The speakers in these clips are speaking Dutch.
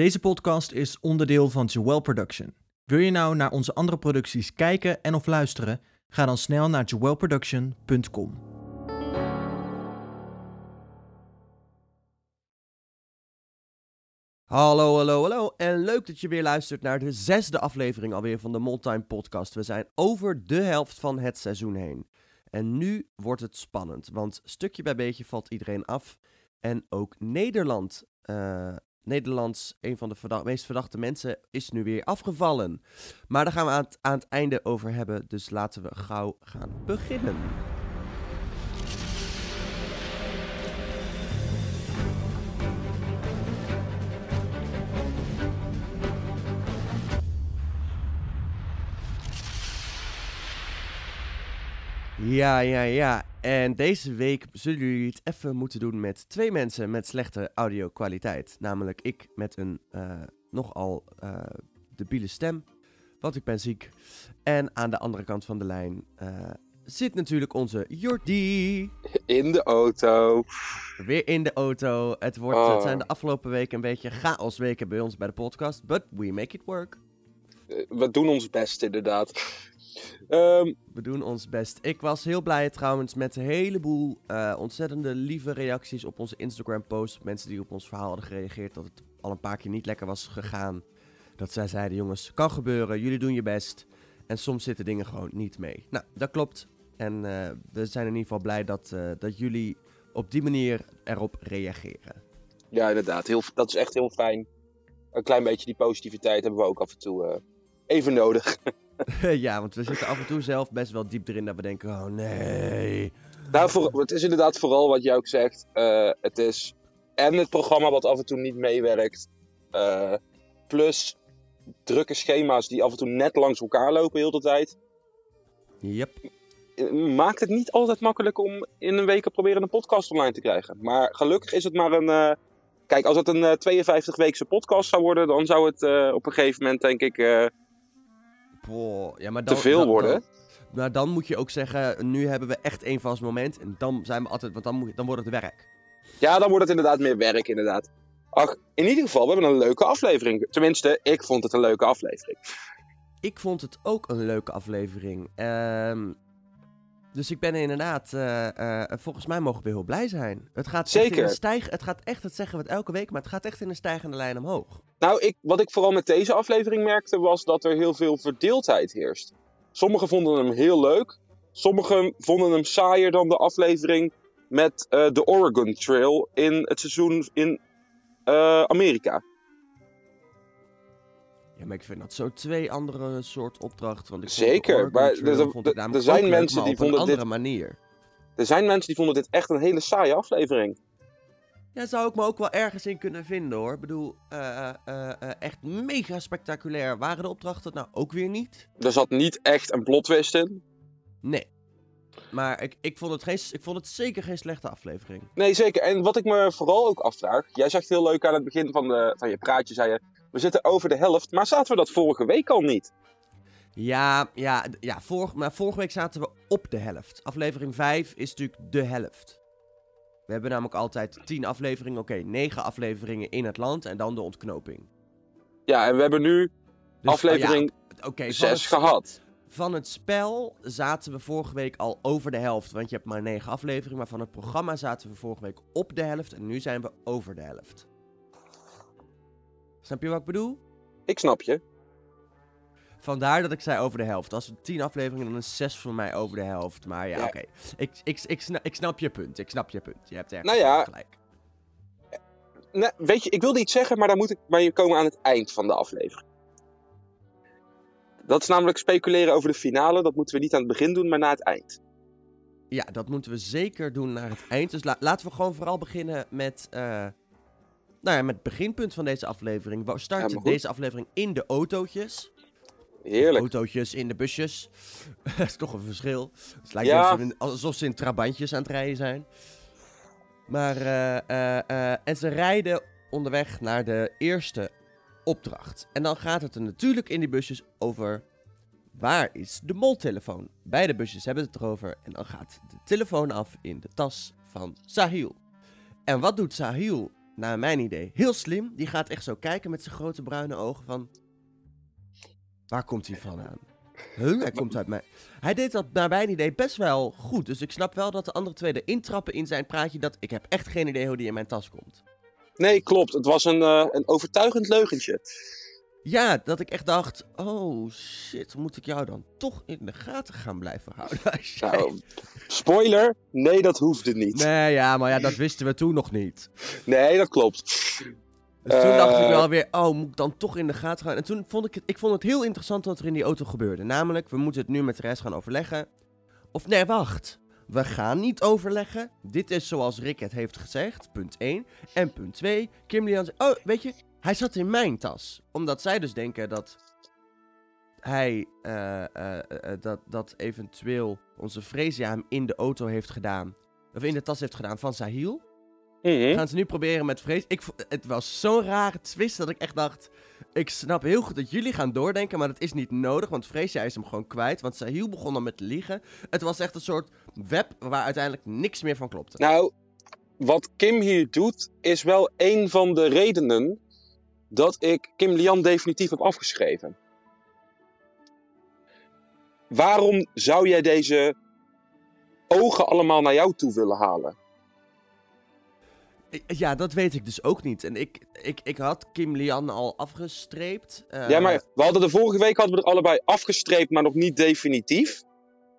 Deze podcast is onderdeel van Jewel Production. Wil je nou naar onze andere producties kijken en of luisteren? Ga dan snel naar jewelproduction.com. Hallo, hallo, hallo. En leuk dat je weer luistert naar de zesde aflevering alweer van de Moltime Podcast. We zijn over de helft van het seizoen heen. En nu wordt het spannend, want stukje bij beetje valt iedereen af. En ook Nederland, uh, Nederlands, een van de meest verdachte mensen, is nu weer afgevallen. Maar daar gaan we aan het, aan het einde over hebben, dus laten we gauw gaan beginnen. Ja, ja, ja. En deze week zullen jullie het even moeten doen met twee mensen met slechte audio-kwaliteit. Namelijk ik met een uh, nogal uh, debiele stem, want ik ben ziek. En aan de andere kant van de lijn uh, zit natuurlijk onze Jordi. In de auto. Weer in de auto. Het, wordt, oh. het zijn de afgelopen weken een beetje chaosweken bij ons bij de podcast, but we make it work. We doen ons best inderdaad. Um, we doen ons best. Ik was heel blij trouwens met een heleboel uh, ontzettende lieve reacties op onze Instagram-post. Mensen die op ons verhaal hadden gereageerd dat het al een paar keer niet lekker was gegaan. Dat zij zeiden: jongens, kan gebeuren, jullie doen je best. En soms zitten dingen gewoon niet mee. Nou, dat klopt. En uh, we zijn in ieder geval blij dat, uh, dat jullie op die manier erop reageren. Ja, inderdaad. Heel, dat is echt heel fijn. Een klein beetje die positiviteit hebben we ook af en toe even nodig. ja, want we zitten af en toe zelf best wel diep erin dat we denken, oh nee. Nou, voor, het is inderdaad vooral wat jij ook zegt. Uh, het is en het programma wat af en toe niet meewerkt. Uh, plus drukke schema's die af en toe net langs elkaar lopen heel de tijd. Yep. Maakt het niet altijd makkelijk om in een week proberen een podcast online te krijgen. Maar gelukkig is het maar een... Uh, kijk, als het een 52-weekse podcast zou worden, dan zou het op een gegeven moment denk ik Boah, ja, maar dan, te veel worden. Dan, maar dan moet je ook zeggen, nu hebben we echt één vast moment. En dan zijn we altijd, want dan, moet, dan wordt het werk. Ja, dan wordt het inderdaad meer werk, inderdaad. Ach, in ieder geval, we hebben een leuke aflevering. Tenminste, ik vond het een leuke aflevering. Ik vond het ook een leuke aflevering. Um, dus ik ben inderdaad, uh, uh, volgens mij mogen we heel blij zijn. Het gaat Zeker. Echt in een stijg, het gaat echt, dat zeggen we het elke week, maar het gaat echt in een stijgende lijn omhoog. Nou, ik, wat ik vooral met deze aflevering merkte, was dat er heel veel verdeeldheid heerst. Sommigen vonden hem heel leuk. Sommigen vonden hem saaier dan de aflevering met uh, de Oregon Trail in het seizoen in Amerika. Ja, maar ik vind dat zo twee andere soort opdrachten. Want ik Zeker, maar er, er zijn mensen die vonden op een andere dit... manier. Er zijn mensen die vonden dit echt een hele saaie aflevering. Ja, zou ik me ook wel ergens in kunnen vinden hoor. Ik bedoel, uh, uh, uh, echt mega spectaculair. Waren de opdrachten nou ook weer niet? Er zat niet echt een plot twist in. Nee. Maar ik, ik, vond het geen, ik vond het zeker geen slechte aflevering. Nee, zeker. En wat ik me vooral ook afvraag. Jij zegt heel leuk aan het begin van, de, van je praatje, zei je. We zitten over de helft. Maar zaten we dat vorige week al niet? Ja, ja, ja vorig, maar vorige week zaten we op de helft. Aflevering 5 is natuurlijk de helft. We hebben namelijk altijd 10 afleveringen, oké, okay, 9 afleveringen in het land en dan de ontknoping. Ja, en we hebben nu dus, aflevering oh ja, okay, 6 gehad. Van het spel zaten we vorige week al over de helft, want je hebt maar 9 afleveringen. Maar van het programma zaten we vorige week op de helft en nu zijn we over de helft. Snap je wat ik bedoel? Ik snap je. Vandaar dat ik zei over de helft. Als het tien afleveringen, dan is zes voor mij over de helft. Maar ja, ja. oké. Okay. Ik, ik, ik, snap, ik snap je punt. Ik snap je punt. Je hebt echt nou ja, gelijk. Nou, weet je, ik wilde iets zeggen, maar dan moet ik maar je komen aan het eind van de aflevering. Dat is namelijk speculeren over de finale. Dat moeten we niet aan het begin doen, maar na het eind. Ja, dat moeten we zeker doen naar het eind. Dus la laten we gewoon vooral beginnen met... Uh, nou ja, met het beginpunt van deze aflevering. We starten ja, deze aflevering in de autootjes. Heerlijk. Autootjes in de busjes. dat is toch een verschil. Het lijkt ja. alsof, alsof ze in trabantjes aan het rijden zijn. Maar, uh, uh, uh, en ze rijden onderweg naar de eerste opdracht. En dan gaat het er natuurlijk in die busjes over... Waar is de moltelefoon? Beide busjes hebben het erover. En dan gaat de telefoon af in de tas van Sahil. En wat doet Sahil naar mijn idee, heel slim. Die gaat echt zo kijken met zijn grote bruine ogen van... Waar komt hij vandaan? Huh? Hij komt uit mij. Hij deed dat naar mijn idee best wel goed. Dus ik snap wel dat de andere twee erin trappen in zijn praatje dat ik heb echt geen idee hoe die in mijn tas komt. Nee, klopt. Het was een, uh, een overtuigend leugentje. Ja, dat ik echt dacht, oh shit, moet ik jou dan toch in de gaten gaan blijven houden? Jij... Nou, spoiler, nee, dat hoefde niet. Nee, ja, maar ja, dat wisten we toen nog niet. Nee, dat klopt. Dus toen dacht ik wel weer, oh, moet ik dan toch in de gaten gaan? En toen vond ik het, ik vond het heel interessant wat er in die auto gebeurde. Namelijk, we moeten het nu met de rest gaan overleggen. Of nee, wacht. We gaan niet overleggen. Dit is zoals Rick het heeft gezegd, punt 1. En punt 2, Kim Lian zegt, oh, weet je, hij zat in mijn tas. Omdat zij dus denken dat hij, uh, uh, uh, dat, dat eventueel onze Freesia hem in de auto heeft gedaan. Of in de tas heeft gedaan van Sahil. Mm -hmm. Gaan ze nu proberen met Frees. Ik, het was zo'n rare twist dat ik echt dacht. Ik snap heel goed dat jullie gaan doordenken, maar dat is niet nodig. Want Freesia is hem gewoon kwijt. Want Sahil begon dan met liegen. Het was echt een soort web waar uiteindelijk niks meer van klopte. Nou, wat Kim hier doet, is wel een van de redenen dat ik Kim Lian definitief heb afgeschreven. Waarom zou jij deze ogen allemaal naar jou toe willen halen? Ja, dat weet ik dus ook niet. En ik, ik, ik had Kim Lian al afgestreept. Uh... Ja, maar we hadden de vorige week hadden we er allebei afgestreept, maar nog niet definitief.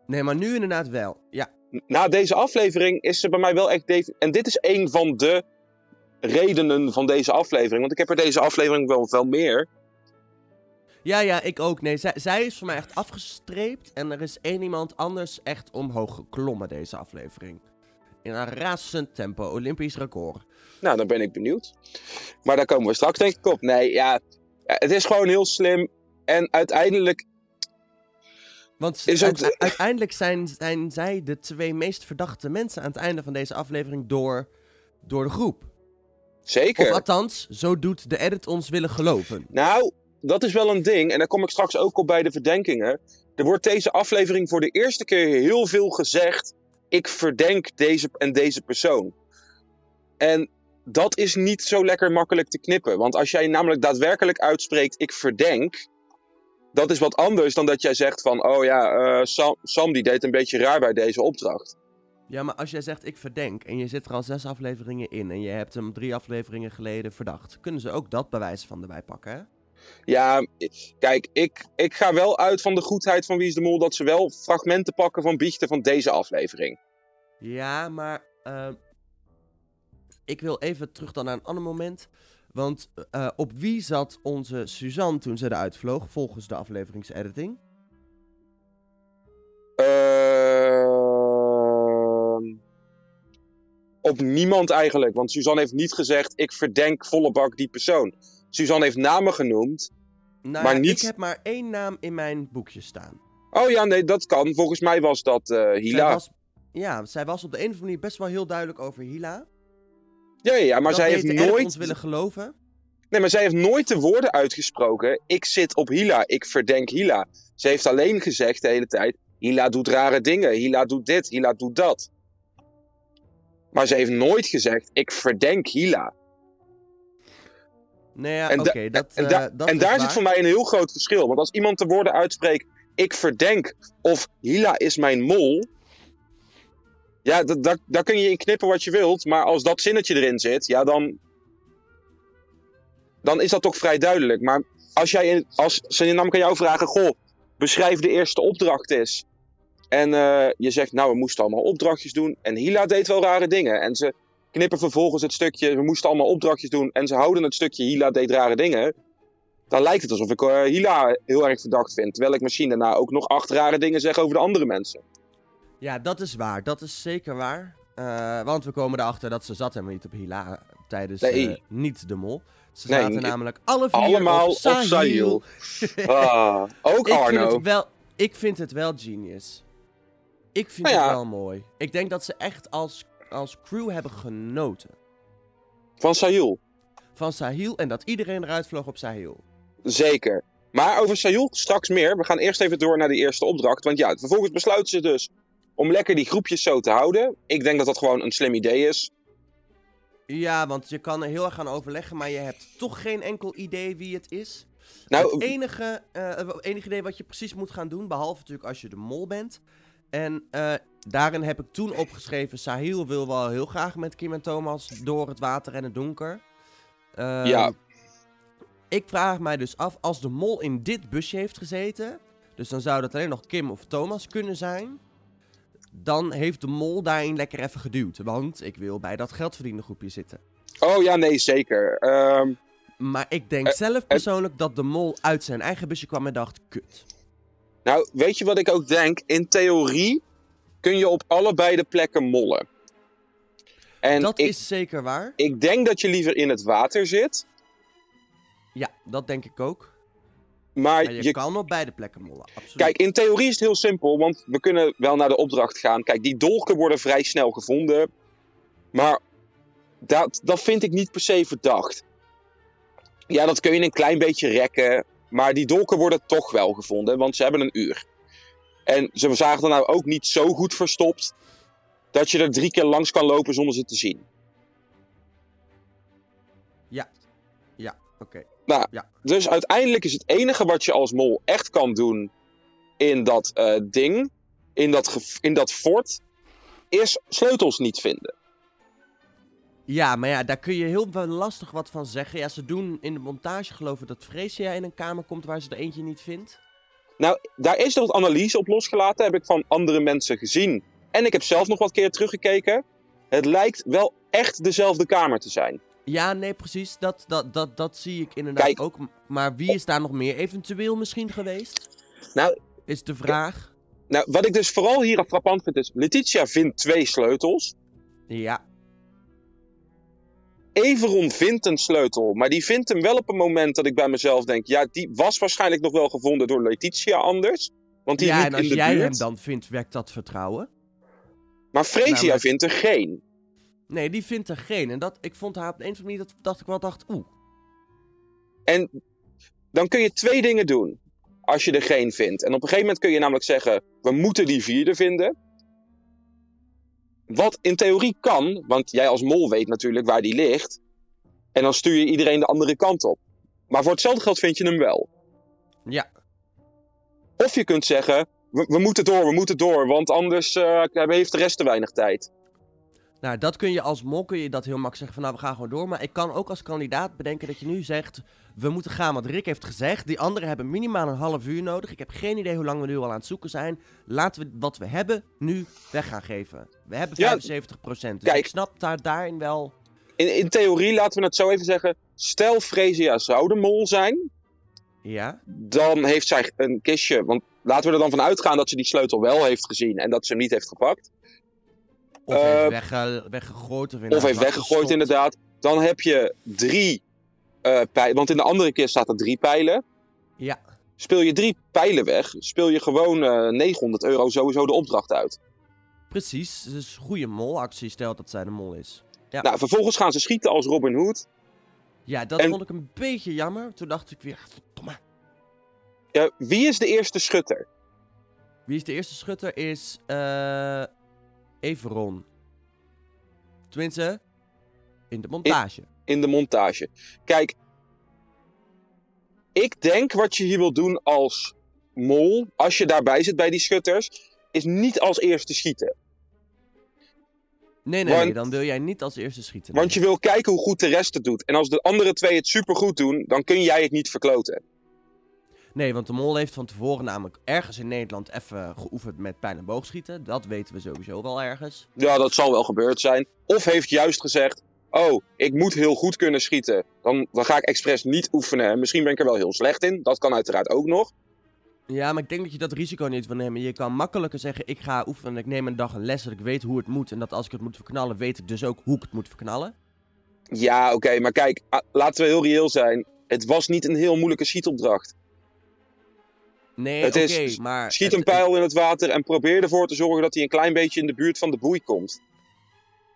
Nee, maar nu inderdaad wel. Ja. Na deze aflevering is ze bij mij wel echt definitief. En dit is een van de redenen van deze aflevering. Want ik heb er deze aflevering wel, wel meer. Ja, ja, ik ook. Nee, zij, zij is voor mij echt afgestreept. En er is één iemand anders echt omhoog geklommen deze aflevering. In een razend tempo, Olympisch record. Nou, dan ben ik benieuwd. Maar daar komen we straks denk ik op. Nee, ja, het is gewoon heel slim. En uiteindelijk... Want uiteindelijk zijn, zijn zij de twee meest verdachte mensen aan het einde van deze aflevering door, door de groep. Zeker. Of althans, zo doet de edit ons willen geloven. Nou, dat is wel een ding. En daar kom ik straks ook op bij de verdenkingen. Er wordt deze aflevering voor de eerste keer heel veel gezegd. Ik verdenk deze en deze persoon. En dat is niet zo lekker makkelijk te knippen. Want als jij namelijk daadwerkelijk uitspreekt: ik verdenk. Dat is wat anders dan dat jij zegt van, oh ja, uh, Sam, Sam die deed een beetje raar bij deze opdracht. Ja, maar als jij zegt ik verdenk en je zit er al zes afleveringen in en je hebt hem drie afleveringen geleden verdacht, kunnen ze ook dat bewijs van erbij pakken, hè? Ja, kijk, ik, ik ga wel uit van de goedheid van Wie is de Mol dat ze wel fragmenten pakken van biechten van deze aflevering. Ja, maar uh, ik wil even terug dan naar een ander moment. Want uh, op wie zat onze Suzanne toen ze eruit vloog, volgens de afleveringsediting? Op niemand eigenlijk. Want Suzanne heeft niet gezegd: ik verdenk volle bak die persoon. Suzanne heeft namen genoemd. Nou, maar niet... ik heb maar één naam in mijn boekje staan. Oh ja, nee, dat kan. Volgens mij was dat uh, Hila. Zij was, ja, zij was op de een of andere manier best wel heel duidelijk over Hila. Ja, ja, maar dat zij heeft nooit... ons willen geloven. Nee, maar zij heeft nooit de woorden uitgesproken. Ik zit op Hila, ik verdenk Hila. Ze heeft alleen gezegd de hele tijd... Hila doet rare dingen, Hila doet dit, Hila doet dat. Maar ze heeft nooit gezegd, ik verdenk Hila. Nee, ja, oké. dat, en, uh, en daar zit voor mij een heel groot verschil. Want als iemand de woorden uitspreekt, ik verdenk of Hila is mijn mol. Ja, daar kun je in knippen wat je wilt. Maar als dat zinnetje erin zit, ja, dan. Dan is dat toch vrij duidelijk. Maar als jij. Als ze namelijk aan jou vragen: Goh, beschrijf de eerste opdracht eens. En uh, je zegt, nou, we moesten allemaal opdrachtjes doen. En Hila deed wel rare dingen. En ze knippen vervolgens het stukje, we moesten allemaal opdrachtjes doen. En ze houden het stukje, Hila deed rare dingen. Dan lijkt het alsof ik uh, Hila heel erg verdacht vind. Terwijl ik misschien daarna ook nog acht rare dingen zeg over de andere mensen. Ja, dat is waar. Dat is zeker waar. Uh, want we komen erachter dat ze zat helemaal niet op Hila tijdens nee. niet de mol. Ze nee, zaten namelijk alle vier allemaal op Sahil. Op ah, ook ik Arno. Vind het wel, ik vind het wel genius. Ik vind nou ja. het wel mooi. Ik denk dat ze echt als, als crew hebben genoten. Van Sahil? Van Sahil en dat iedereen eruit vloog op Sahil. Zeker. Maar over Sahil straks meer. We gaan eerst even door naar de eerste opdracht. Want ja, vervolgens besluiten ze dus om lekker die groepjes zo te houden. Ik denk dat dat gewoon een slim idee is. Ja, want je kan er heel erg gaan overleggen, maar je hebt toch geen enkel idee wie het is. Nou, het enige, het enige idee wat je precies moet gaan doen, behalve natuurlijk als je de mol bent. En eh, daarin heb ik toen opgeschreven, Sahil wil wel heel graag met Kim en Thomas door het water en het donker. Ehm, Ja. Ik vraag mij dus af, als de mol in dit busje heeft gezeten, dus dan zou dat alleen nog Kim of Thomas kunnen zijn. Dan heeft de mol daarin lekker even geduwd, want ik wil bij dat geldverdiende groepje zitten. oh ja, nee, zeker. Ehm, Maar ik denk Eh, zelf persoonlijk dat de mol uit zijn eigen busje kwam en dacht, kut. Nou, weet je wat ik ook denk? In theorie kun je op allebei de plekken mollen. En dat ik, is zeker waar. ik denk dat je liever in het water zit. Ja, dat denk ik ook. Maar, Maar je, je, kan op beide plekken mollen, absoluut. kijk, in theorie is het heel simpel, want we kunnen wel naar de opdracht gaan. Kijk, die dolken worden vrij snel gevonden. Maar dat, dat vind ik niet per se verdacht. Ja, dat kun je een klein beetje rekken. Maar die dolken worden toch wel gevonden, want ze hebben een uur. En ze zagen er nou ook niet zo goed verstopt. dat je er drie keer langs kan lopen zonder ze te zien. Ja, oké. Nou, Ja. dus uiteindelijk is het enige wat je als mol echt kan doen in dat eh, ding, in dat, in dat fort, is sleutels niet vinden. Ja, maar ja, daar kun je heel wel lastig wat van zeggen. Ja, ze doen in de montage geloven dat Freesia in een kamer komt waar ze er eentje niet vindt. Nou, daar is er wat analyse op losgelaten, heb ik van andere mensen gezien. En ik heb zelf nog wat keer teruggekeken. Het lijkt wel echt dezelfde kamer te zijn. Ja, nee, precies. Dat, dat, dat, dat zie ik inderdaad Kijk. ook. Maar wie is daar nog meer eventueel misschien geweest? Nou, Is de vraag. nou, wat ik dus vooral hier frappant vind is, Letitia vindt twee sleutels. Ja, Everon vindt een sleutel, maar die vindt hem wel op een moment dat ik bij mezelf denk... Ja, die was waarschijnlijk nog wel gevonden door Letitia anders. Want die ja en als in de jij buurt. hem dan vindt, werkt dat vertrouwen? Maar Freesia Nou, maar- vindt er geen. Nee, die vindt er geen. En dat, ik vond haar op een of andere manier, dat dacht ik wel, dacht, oeh. En dan kun je twee dingen doen als je er geen vindt. En op een gegeven moment kun je namelijk zeggen: we moeten die vierde vinden. Wat in theorie kan, want jij als mol weet natuurlijk waar die ligt. En dan stuur je iedereen de andere kant op. Maar voor hetzelfde geld vind je hem wel. Ja, Of je kunt zeggen: we, we moeten door, we moeten door, want anders eh, heeft de rest te weinig tijd. nou, dat kun je als mol kun je dat heel makkelijk zeggen van, nou, we gaan gewoon door. Maar ik kan ook als kandidaat bedenken dat je nu zegt, we moeten gaan. Want Rick heeft gezegd, die anderen hebben minimaal een half uur nodig. Ik heb geen idee hoe lang we nu al aan het zoeken zijn. Laten we wat we hebben nu weg gaan geven. We hebben Ja, 75%. Dus kijk. ik snap daar, daarin wel... In, in theorie, laten we het zo even zeggen: stel Freesia zou de mol zijn. Ja, dan heeft zij een kistje. Want laten we er dan van uitgaan dat ze die sleutel wel heeft gezien en dat ze hem niet heeft gepakt. of Eh, heeft wegge- weggegooid. Of, heeft weggegooid, inderdaad. Dan heb je drie eh pijlen. Want in de andere kist staat er drie pijlen. Ja, Speel je drie pijlen weg, speel je gewoon eh 900 euro sowieso de opdracht uit. precies. Dus goede molactie, stelt dat zij de mol is. Ja. Nou, vervolgens gaan ze schieten als Robin Hood. Ja, dat En- vond ik een beetje jammer. Toen dacht ik weer, verdomme. Ja, wie is de eerste schutter? Wie is de eerste schutter? Is eh Everon. Tenminste, in de montage. In de montage. Kijk, ik denk wat je hier wil doen als mol, als je daarbij zit bij die schutters, is niet als eerste schieten. Nee, nee, want- nee. Dan wil jij niet als eerste schieten. Want je wil kijken hoe goed de rest het doet. En als de andere twee het supergoed doen, dan kun jij het niet verkloten. Nee, want de mol heeft van tevoren namelijk ergens in Nederland even geoefend met pijl- en boogschieten. Dat weten we sowieso wel ergens. Ja, dat zal wel gebeurd zijn. Of heeft juist gezegd: Oh, ik moet heel goed kunnen schieten. Dan, dan ga ik expres niet oefenen. Misschien ben ik er wel heel slecht in. Dat kan uiteraard ook nog. Ja, maar ik denk dat je dat risico niet wil nemen. Je kan makkelijker zeggen, ik ga oefenen en ik neem een dag een les dat ik weet hoe het moet. En dat als ik het moet verknallen, weet ik dus ook hoe ik het moet verknallen. Ja, oké, maar kijk, laten we heel reëel zijn. Het was niet een heel moeilijke schietopdracht. Nee, oké, maar... Schiet het- een pijl in het water en probeer ervoor te zorgen dat hij een klein beetje in de buurt van de boei komt.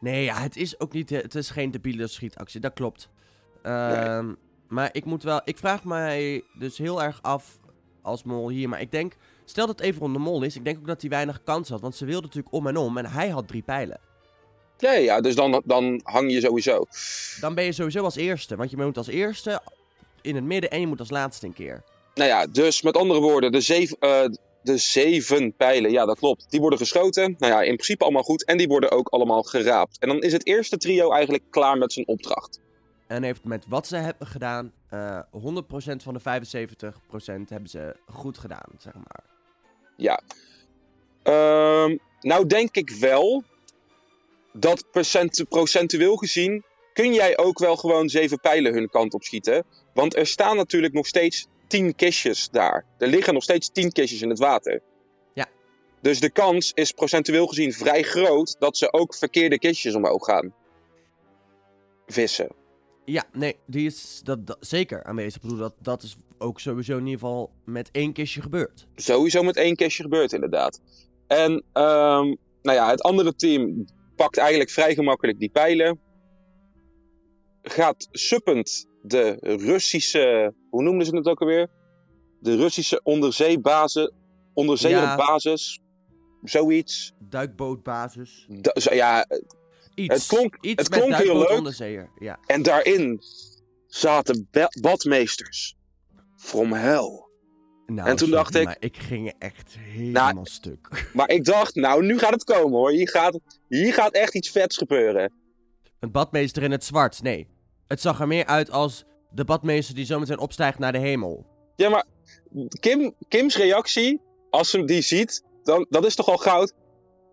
Nee, ja, het is ook niet... Het is geen debiele schietactie, dat klopt. Ehm, Maar ik moet wel... Ik vraag mij dus heel erg af als mol hier. Maar ik denk... Stel dat Everon de mol is, ik denk ook dat hij weinig kans had. Want ze wilde natuurlijk om en om en hij had drie pijlen. Ja, ja, dus dan, dan hang je sowieso. Dan ben je sowieso als eerste. Want je moet als eerste in het midden en je moet als laatste een keer. Nou ja, dus met andere woorden, de zeven, eh, de zeven pijlen, ja dat klopt, die worden geschoten. Nou ja, in principe allemaal goed. En die worden ook allemaal geraapt. En dan is het eerste trio eigenlijk klaar met zijn opdracht. En heeft met wat ze hebben gedaan, eh 100% van de 75% hebben ze goed gedaan, zeg maar. Ja. Ehm, nou denk ik wel dat percent, procentueel gezien kun jij ook wel gewoon zeven pijlen hun kant op schieten. Want er staan natuurlijk nog steeds tien kistjes daar. Er liggen nog steeds tien kistjes in het water. Ja. Dus de kans is procentueel gezien vrij groot dat ze ook verkeerde kistjes omhoog gaan vissen. Ja, nee, die is dat, dat- zeker aanwezig. Ik bedoel, dat, dat is ook sowieso in ieder geval met één kistje gebeurd. Sowieso met één kistje gebeurt inderdaad. En ehm, nou ja, het andere team pakt eigenlijk vrij gemakkelijk die pijlen. Gaat suppend de Russische, hoe noemden ze het ook alweer? De Russische onderzeebasis, onderzeeërbasis, zoiets. Duikbootbasis. Ja, Iets. Het klonk- Iets het met heel leuk. onderzeeër. Ja. en daarin zaten ba- badmeesters. From hell. Nou, En toen dacht ik- Maar ik ging echt helemaal Nou, stuk. Maar ik dacht, nou, nu gaat het komen hoor. Hier gaat, hier gaat echt iets vets gebeuren. Een badmeester in het zwart. Nee. Het zag er meer uit als de badmeester die zometeen opstijgt naar de hemel. Ja, maar Kim, Kim's reactie, als ze die ziet, dan, dat is toch al goud.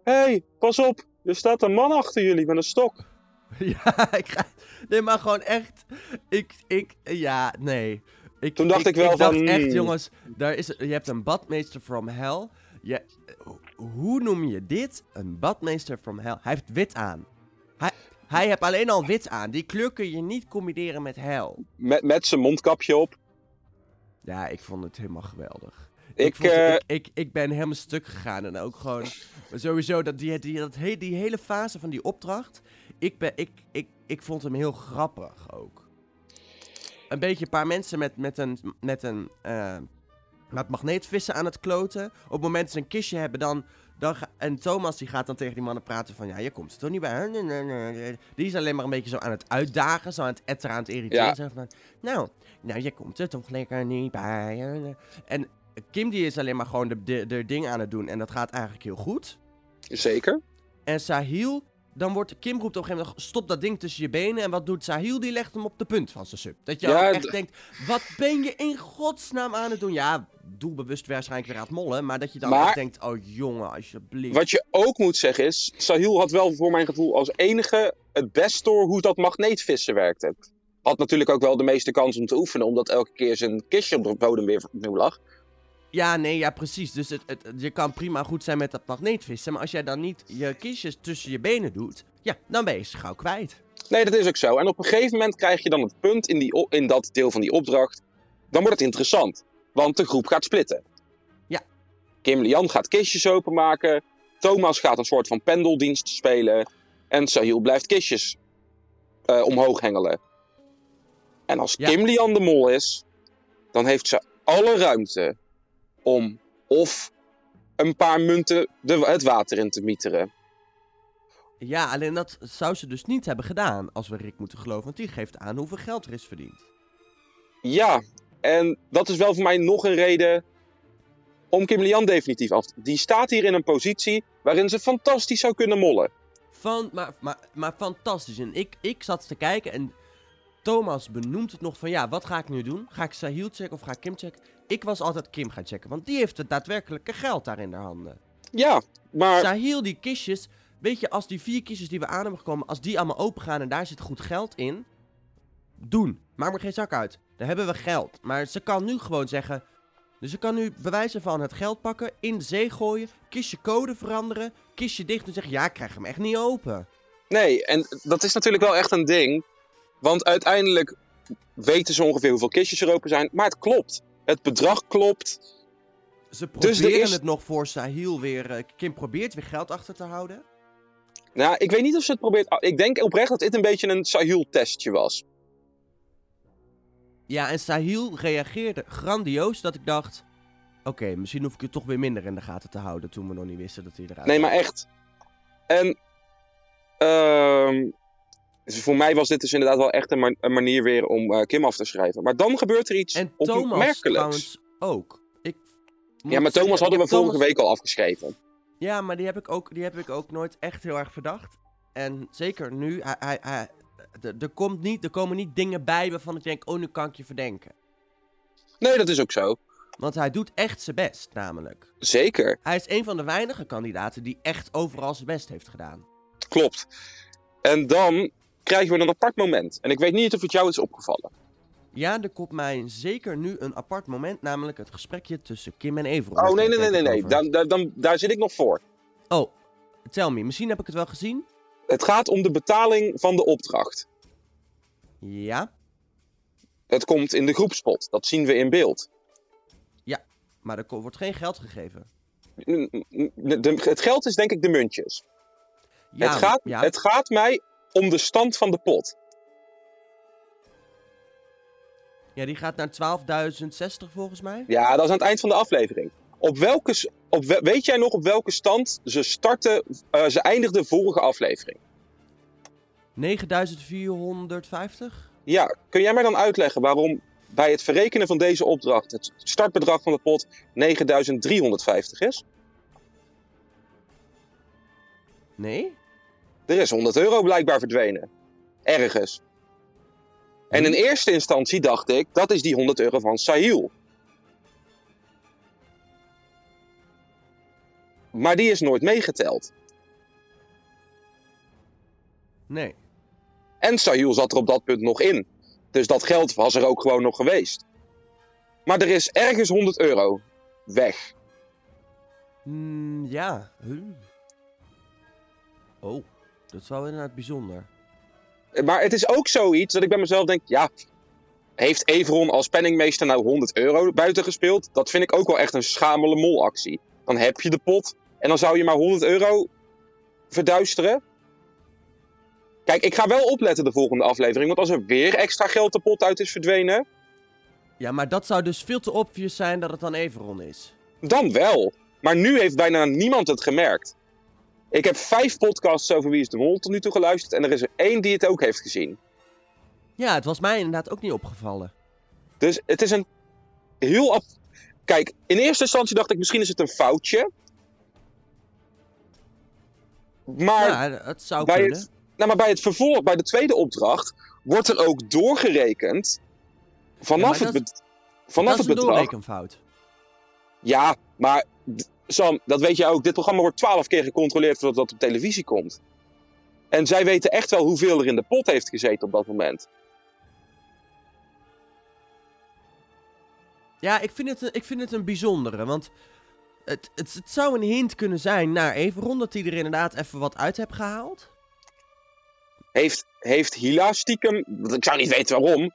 Hé, hey, pas op, er staat een man achter jullie met een stok. ja, ik ga... Nee, maar gewoon echt... Ik, ik... Ja, nee. Ik, Toen dacht ik wel ik dacht van, echt, hmm. jongens, daar is, je hebt een badmeester from hell. Je, hoe noem je dit? Een badmeester from hell. Hij heeft wit aan. Hij, hij heeft alleen al wit aan. Die kleur kun je niet combineren met hell. Met, met zijn mondkapje op. Ja, ik vond het helemaal geweldig. Ik, vond, eh, ik, ik, ik ben helemaal stuk gegaan. En ook gewoon sowieso dat die, die, dat he, die hele fase van die opdracht. Ik, ben, ik, ik, ik vond hem heel grappig ook. Een beetje een paar mensen met, met een, met een eh, met magneetvissen aan het kloten. Op het moment dat ze een kistje hebben, dan, dan ga- en Thomas die gaat dan tegen die mannen praten van... Ja, je komt er toch niet bij. Die is alleen maar een beetje zo aan het uitdagen. Zo aan het etteren, aan het irriteren. Ja. Zo van, nou, nou, je komt er toch lekker niet bij. En Kim die is alleen maar gewoon de, de, de ding aan het doen. En dat gaat eigenlijk heel goed. Zeker. En Sahil, dan wordt Kim roept op een gegeven moment: stop dat ding tussen je benen. En wat doet Sahil? Die legt hem op de punt van zijn sub. Dat je Ja, echt denkt: wat ben je in godsnaam aan het doen? Ja, doelbewust waarschijnlijk weer aan het mollen. Maar dat je dan Maar- echt denkt: oh jongen, alsjeblieft. Wat je ook moet zeggen is, Sahil had wel voor mijn gevoel als enige het best door hoe dat magneetvissen werkte. Had natuurlijk ook wel de meeste kans om te oefenen, omdat elke keer zijn kistje op de bodem weer opnieuw lag. Ja, nee, ja, precies. Dus het, het, je kan prima goed zijn met dat magneetvissen. Maar als jij dan niet je kistjes tussen je benen doet, ja, dan ben je ze gauw kwijt. Nee, dat is ook zo. En op een gegeven moment krijg je dan het punt in, die, in dat deel van die opdracht. Dan wordt het interessant. Want de groep gaat splitten. Ja. Kim Lian gaat kistjes openmaken. Thomas gaat een soort van pendeldienst spelen. En Sahil blijft kistjes eh, omhoog hengelen. En als Ja. Kim Lian de mol is, dan heeft ze alle ruimte om of een paar munten de, het water in te mieteren. Ja, alleen dat zou ze dus niet hebben gedaan, als we Rick moeten geloven. Want die geeft aan hoeveel geld er is verdiend. Ja, en dat is wel voor mij nog een reden om Kim Lian definitief af te... Die staat hier in een positie waarin ze fantastisch zou kunnen mollen. Van, maar, maar, maar fantastisch. En ik, ik zat te kijken en Thomas benoemt het nog van... Ja, wat ga ik nu doen? Ga ik Sahil checken of ga ik Kim checken? Ik was altijd Kim gaan checken, want die heeft het daadwerkelijke geld daar in haar handen. Ja, maar Sahil, die kistjes... Weet je, als die vier kistjes die we aan hebben gekomen... Als die allemaal open gaan en daar zit goed geld in... Doen. Maak maar geen zak uit. Dan hebben we geld. Maar ze kan nu gewoon zeggen... Dus ze kan nu bewijzen van het geld pakken, in de zee gooien, kistje code veranderen, kistje dicht en zeggen, ja, ik krijg hem echt niet open. nee, en dat is natuurlijk wel echt een ding. Want uiteindelijk weten ze ongeveer hoeveel kistjes er open zijn. Maar het klopt. Het bedrag klopt. Ze Dus er proberen is- het nog voor Sahil weer, eh, Kim probeert weer geld achter te houden. Nou, ik weet niet of ze het probeert... ah, Ik denk oprecht dat dit een beetje een Sahil-testje was. Ja, en Sahil reageerde grandioos dat ik dacht, oké, misschien hoef ik het toch weer minder in de gaten te houden toen we nog niet wisten dat hij eruit Nee, was. maar echt. En Ehm, dus voor mij was dit dus inderdaad wel echt een, ma- een manier weer om eh, Kim af te schrijven. Maar dan gebeurt er iets En Thomas trouwens ook. Ik Ja, maar Thomas hadden we vorige week al afgeschreven. Ja, maar die heb, ik ook, die heb ik ook nooit echt heel erg verdacht. En zeker nu, hij, hij, hij- er, komt niet, er komen niet dingen bij waarvan ik denk, oh, nu kan ik je verdenken. Nee, dat is ook zo. Want hij doet echt zijn best, namelijk. Zeker, Hij is een van de weinige kandidaten die echt overal zijn best heeft gedaan. klopt. En dan krijgen we een apart moment. En ik weet niet of het jou is opgevallen. Ja, er komt mij zeker nu een apart moment, namelijk het gesprekje tussen Kim en Everon. Oh, nee, nee, nee, nee. nee. Dan, dan, dan, daar zit ik nog voor. Oh, tell me, misschien heb ik het wel gezien. Het gaat om de betaling van de opdracht. Ja, Het komt in de groepspot. Dat zien we in beeld. maar er wordt geen geld gegeven. De- het geld is denk ik de muntjes. Ja, het, gaat, ja. het gaat mij om de stand van de pot. ja, die gaat naar 12.060 volgens mij. Ja, dat is aan het eind van de aflevering. Op welke, op, we- weet jij nog op welke stand ze starten, eh, ze eindigden vorige aflevering? 9.450? Ja, kun jij mij dan uitleggen waarom bij het verrekenen van deze opdracht het startbedrag van de pot 9350 is? Nee? Er is 100 euro blijkbaar verdwenen. Ergens. En in eerste instantie dacht ik, dat is die 100 euro van Sahil. Maar die is nooit meegeteld. Nee. En Sahil zat er op dat punt nog in. Dus dat geld was er ook gewoon nog geweest. Maar er is ergens 100 euro weg. Hmm, ja. Huh. Oh, dat is wel inderdaad bijzonder. Maar het is ook zoiets dat ik bij mezelf denk: ja, heeft Everon als penningmeester nou 100 euro buiten gespeeld? Dat vind ik ook wel echt een schamele molactie. Dan heb je de pot en dan zou je maar 100 euro verduisteren. Kijk, ik ga wel opletten de volgende aflevering, want als er weer extra geld de pot uit is verdwenen, Ja, maar dat zou dus veel te obvious zijn dat het dan Everon is. dan wel. Maar nu heeft bijna niemand het gemerkt. Ik heb vijf podcasts over Wie is de Mol tot nu toe geluisterd en er is er één die het ook heeft gezien. Ja, het was mij inderdaad ook niet opgevallen. Dus het is een heel. Kijk, in eerste instantie dacht ik misschien is het een foutje. Maar, ja, het zou bij kunnen. het, nou, maar bij het vervolg, bij de tweede opdracht, wordt er ook doorgerekend. Vanaf Ja, het, maar bet- vanaf dat is het een bedrag. doorrekenfout. Ja, maar Sam, dat weet jij ook. Dit programma wordt twaalf keer gecontroleerd voordat dat op televisie komt. En zij weten echt wel hoeveel er in de pot heeft gezeten op dat moment. Ja, ik vind het, een- ik vind het een bijzondere, want het, het, het zou een hint kunnen zijn naar Everon dat hij er inderdaad even wat uit heeft gehaald. Heeft, heeft Hila stiekem, ik zou niet weten waarom,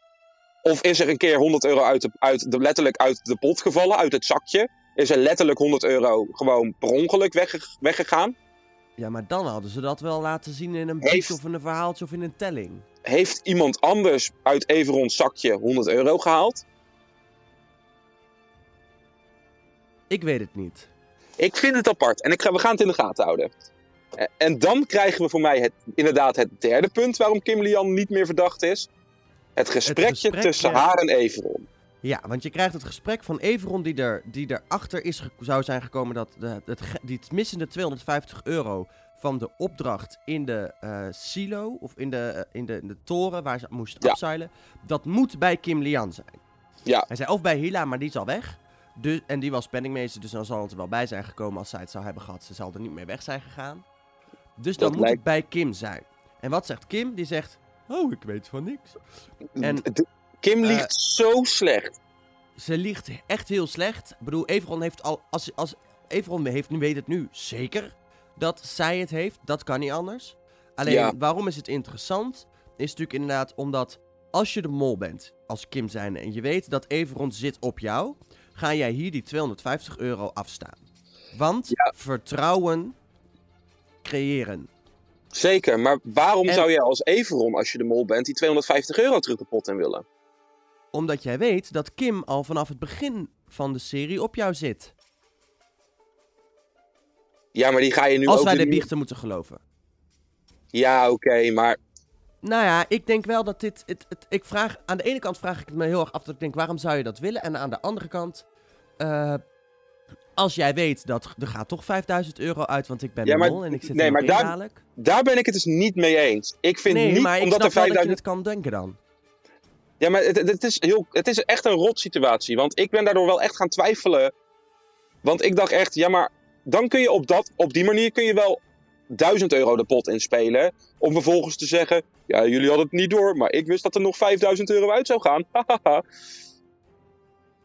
of is er een keer 100 euro uit de, uit de, letterlijk uit de pot gevallen, uit het zakje? Is er letterlijk 100 euro gewoon per ongeluk wegge- weggegaan? Ja, maar dan hadden ze dat wel laten zien in een brief of in een verhaaltje of in een telling. Heeft iemand anders uit Everons zakje 100 euro gehaald? Ik weet het niet. Ik vind het apart en ik ga, we gaan het in de gaten houden. Eh, En dan krijgen we voor mij het, inderdaad het derde punt waarom Kim Lian niet meer verdacht is. Het gesprekje gesprek, tussen ja. haar en Everon. Ja, want je krijgt het gesprek van Everon die, er, die erachter is zou zijn gekomen dat de, het, die het missende 250 euro van de opdracht in de eh, silo of in de, eh, in, de, in de toren waar ze moest Ja. upseilen, dat moet bij Kim Lian zijn. Ja. Hij zei of bij Hila, maar die is al weg. Dus, en die was penningmeester, dus dan zal het er wel bij zijn gekomen als zij het zou hebben gehad. Ze zal er niet meer weg zijn gegaan. Dus dan Dat moet lijkt- het bij Kim zijn. En wat zegt Kim? Die zegt, oh, ik weet van niks. En- Kim Eh, liegt zo slecht. Ze liegt echt heel slecht. Ik bedoel, Everon heeft al. Als, als Everon heeft, nu weet het nu zeker dat zij het heeft. Dat kan niet anders. Alleen, Ja. waarom is het interessant? Is natuurlijk inderdaad omdat als je de mol bent, als Kim zijnde, en je weet dat Everon zit op jou, ga jij hier die 250 euro afstaan. Want Ja. vertrouwen creëren. Zeker, maar waarom En- zou jij als Everon, als je de mol bent, die 250 euro terug de pot in willen? Omdat jij weet dat Kim al vanaf het begin van de serie op jou zit. Ja, maar die ga je nu Als ook wij de biechten moeten geloven. Ja, oké, maar Nou ja, ik denk wel dat dit. Het, het, ik vraag, aan de ene kant vraag ik het me heel erg af dat ik denk, waarom zou je dat willen? En aan de andere kant, eh, als jij weet dat er gaat toch 5000 euro uit, want ik ben Ja, maar- en ik zit nee, maar in daar- dadelijk. daar ben ik het dus niet mee eens. Ik vind Nee, niet maar ik omdat snap er wel dat je 5000 het kan denken dan. Ja, maar het, is heel, het is echt een rot situatie. Want ik ben daardoor wel echt gaan twijfelen. Want ik dacht echt, ja, maar dan kun je op, dat, op die manier kun je wel 1000 euro de pot inspelen. Om vervolgens te zeggen, ja, jullie hadden het niet door, maar ik wist dat er nog 5000 euro uit zou gaan.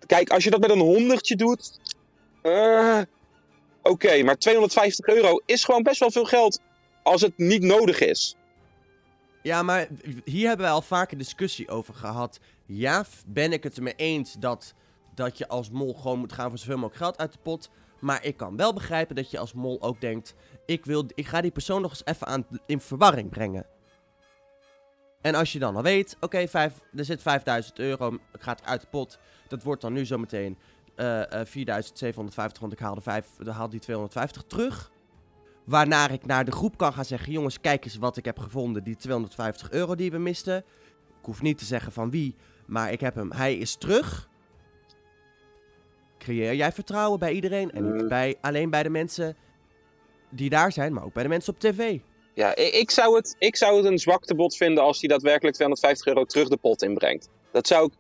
Kijk, als je dat met een honderdje doet. eh, Oké, maar 250 euro is gewoon best wel veel geld als het niet nodig is. Ja, maar hier hebben wij al vaker discussie over gehad. Ja, ben ik het ermee eens dat, dat je als mol gewoon moet gaan voor zoveel mogelijk geld uit de pot. Maar ik kan wel begrijpen dat je als mol ook denkt: ik, wil, ik ga die persoon nog eens even aan, in verwarring brengen. En als je dan al weet: oké, er zit 5000 euro, gaat uit de pot. Dat wordt dan nu zometeen eh eh 4750, want ik haalde, vijf, haal die 250 terug. Waarna ik naar de groep kan gaan zeggen: jongens, kijk eens wat ik heb gevonden. Die 250 euro die we misten. Ik hoef niet te zeggen van wie, maar ik heb hem. Hij is terug. Creëer jij vertrouwen bij iedereen en niet Mm. bij, alleen bij de mensen die daar zijn, maar ook bij de mensen op tv. Ja, ik, ik, zou het, ik zou het een zwaktebod vinden als hij daadwerkelijk 250 euro terug de pot inbrengt. Dat zou ik.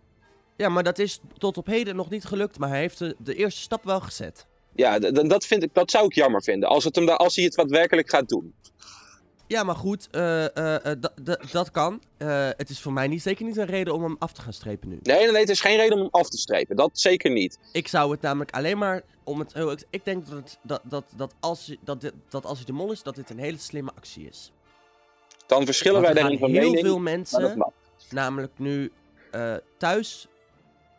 Ja, maar dat is tot op heden nog niet gelukt, maar hij heeft de, de eerste stap wel gezet. Ja, dat, vind ik, dat zou ik jammer vinden. Als, het hem, als hij het daadwerkelijk gaat doen. Ja, maar goed, eh, eh, eh, da- da- dat kan. Het is voor mij niet, zeker niet een reden om hem af te gaan strepen nu. Nee, nee, het is geen reden om hem af te strepen. Dat zeker niet. Ik zou het namelijk alleen maar om het. oh, ik- Ik denk dat, het, dat, dat, dat, als, dat, dat als hij de mol is, dat dit een hele slimme actie is. Dan verschillen Want wij daarin gaan van heel mening. veel maar dat mensen, namelijk nu thuis,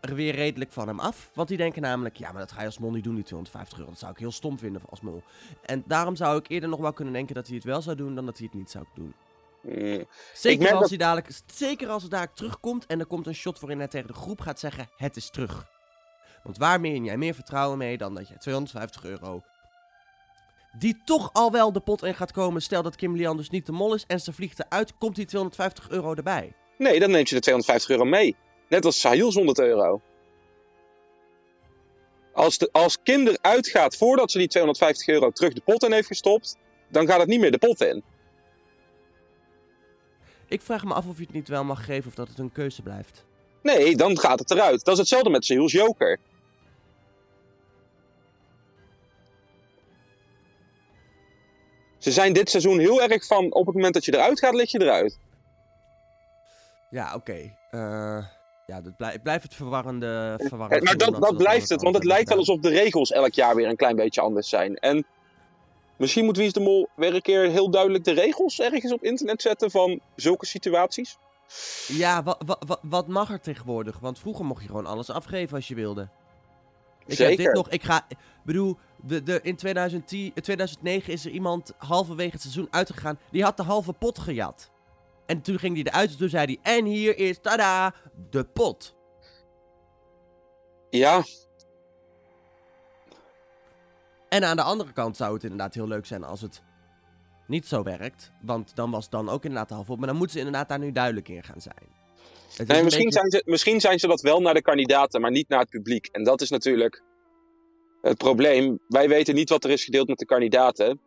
er weer redelijk van hem af. Want die denken namelijk, ja, maar dat ga je als mol niet doen, die 250 euro. Dat zou ik heel stom vinden als mol. En daarom zou ik eerder nog wel kunnen denken dat hij het wel zou doen, dan dat hij het niet zou doen. Mm, Zeker als, dat- hij dadelijk, zeker als het dadelijk terugkomt en er komt een shot waarin hij tegen de groep gaat zeggen, het is terug. Want waar meen jij meer vertrouwen mee dan dat je 250 euro... Die toch al wel de pot in gaat komen. Stel dat Kim Lian dus niet de mol is en ze vliegt eruit, komt die 250 euro erbij. Nee, dan neemt je de 250 euro mee. Net als Sahil's 100 euro. Als, de, als Kim eruit gaat voordat ze die 250 euro terug de pot in heeft gestopt, dan gaat het niet meer de pot in. Ik vraag me af of je het niet wel mag geven of dat het een keuze blijft. Nee, dan gaat het eruit. Dat is hetzelfde met Sahil's Joker. Ze zijn dit seizoen heel erg van op het moment dat je eruit gaat, lig je eruit. Ja, oké. Eh, ja, dat blij- ik blijf het verwarrende... Eh, verwarrend Maar vinden dat, dat blijft het, want het lijkt wel alsof de regels elk jaar weer een klein beetje anders zijn. En misschien moet Wie is de Mol weer een keer heel duidelijk de regels ergens op internet zetten van zulke situaties. Ja, wa, wa- wa- wat mag er tegenwoordig? Want vroeger mocht je gewoon alles afgeven als je wilde. Ik Zeker. heb dit nog, ik ga, ik bedoel, de, de, in 2010, in 2009 is er iemand halverwege het seizoen uitgegaan, die had de halve pot gejat. En toen ging hij eruit en toen zei hij, en hier is, tada, de pot. Ja, En aan de andere kant zou het inderdaad heel leuk zijn als het niet zo werkt. Want dan was het dan ook inderdaad de halve pot. Maar dan moeten ze inderdaad daar nu duidelijk in gaan zijn. Nee, misschien, beetje- zijn ze, misschien zijn ze dat wel naar de kandidaten, maar niet naar het publiek. En dat is natuurlijk het probleem. Wij weten niet wat er is gedeeld met de kandidaten.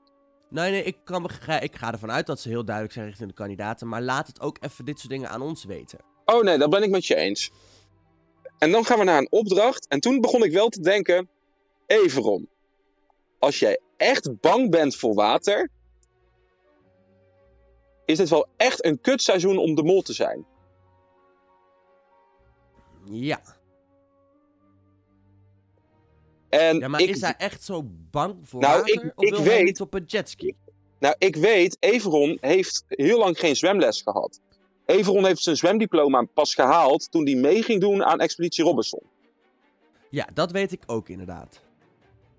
Nee, nee, ik, kan ik ga ervan uit dat ze heel duidelijk zijn richting de kandidaten. Maar laat het ook even dit soort dingen aan ons weten. Oh nee, dat ben ik met je eens. En dan gaan we naar een opdracht. En toen begon ik wel te denken: Everon, als jij echt bang bent voor water, is dit wel echt een kutseizoen om de mol te zijn. Ja. En Ja, maar ik, is hij echt zo bang voor Nou, water? ik- of ik wil hij weet- niet op een jetski? nou, ik weet, Everon heeft heel lang geen zwemles gehad. Everon heeft zijn zwemdiploma pas gehaald toen hij mee ging doen aan Expeditie Robinson. Ja, dat weet ik ook inderdaad.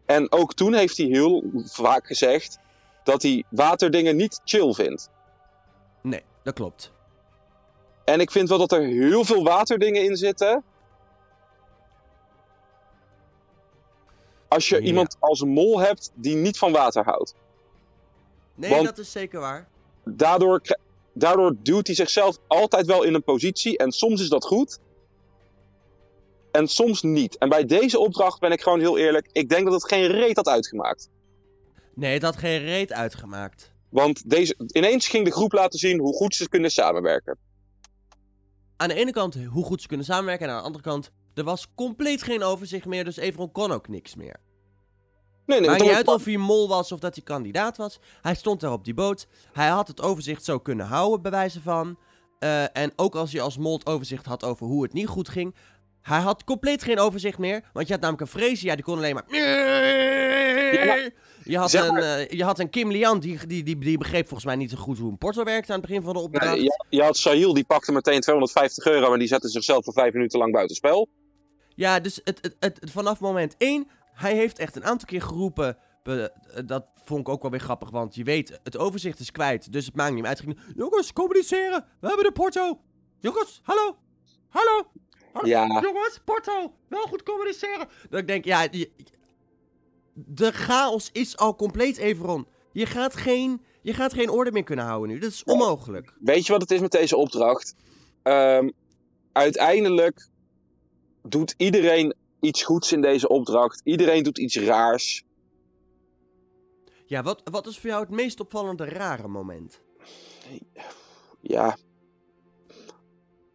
En ook toen heeft hij heel vaak gezegd dat hij waterdingen niet chill vindt. Nee, dat klopt. En ik vind wel dat er heel veel waterdingen in zitten. Als je Ja. iemand als mol hebt die niet van water houdt. Nee, Want- dat is zeker waar. daardoor, daardoor duwt hij zichzelf altijd wel in een positie. En soms is dat goed. En soms niet. En bij deze opdracht ben ik gewoon heel eerlijk. Ik denk dat het geen reet had uitgemaakt. Nee, het had geen reet uitgemaakt. Want deze, ineens ging de groep laten zien hoe goed ze kunnen samenwerken. Aan de ene kant hoe goed ze kunnen samenwerken. En aan de andere kant, er was compleet geen overzicht meer. Dus Everon kon ook niks meer. Nee, nee, Maakt niet uit of hij mol was of dat hij kandidaat was. Hij stond daar op die boot. Hij had het overzicht zo kunnen houden, bij wijze van. Eh, en ook als hij als mol het overzicht had over hoe het niet goed ging. Hij had compleet geen overzicht meer. Want je had namelijk een Freesia, die kon alleen maar... Je had, zeg een, eh, je had een Kim Lian, die, die, die, die begreep volgens mij niet zo goed hoe een porto werkte aan het begin van de opdracht. Nee, je, je had Sahil, die pakte meteen 250 euro en die zette zichzelf voor vijf minuten lang buitenspel. Ja, dus het, het, het, het- vanaf moment 1, hij heeft echt een aantal keer geroepen. be- eh, dat vond ik ook wel weer grappig, want je weet, het overzicht is kwijt. Dus het maakt niet meer uit. Jongens, communiceren. We hebben de porto. Jongens, hallo. Hallo. Hallo. Ja. Jongens, porto. Wel goed communiceren. Dat ik denk, ja, je- de chaos is al compleet, Everon. Je gaat, geen, je gaat geen orde meer kunnen houden nu. Dat is onmogelijk. Weet je wat het is met deze opdracht? Ehm, uiteindelijk doet iedereen iets goeds in deze opdracht. Iedereen doet iets raars. Ja, wat, wat is voor jou het meest opvallende rare moment? Ja.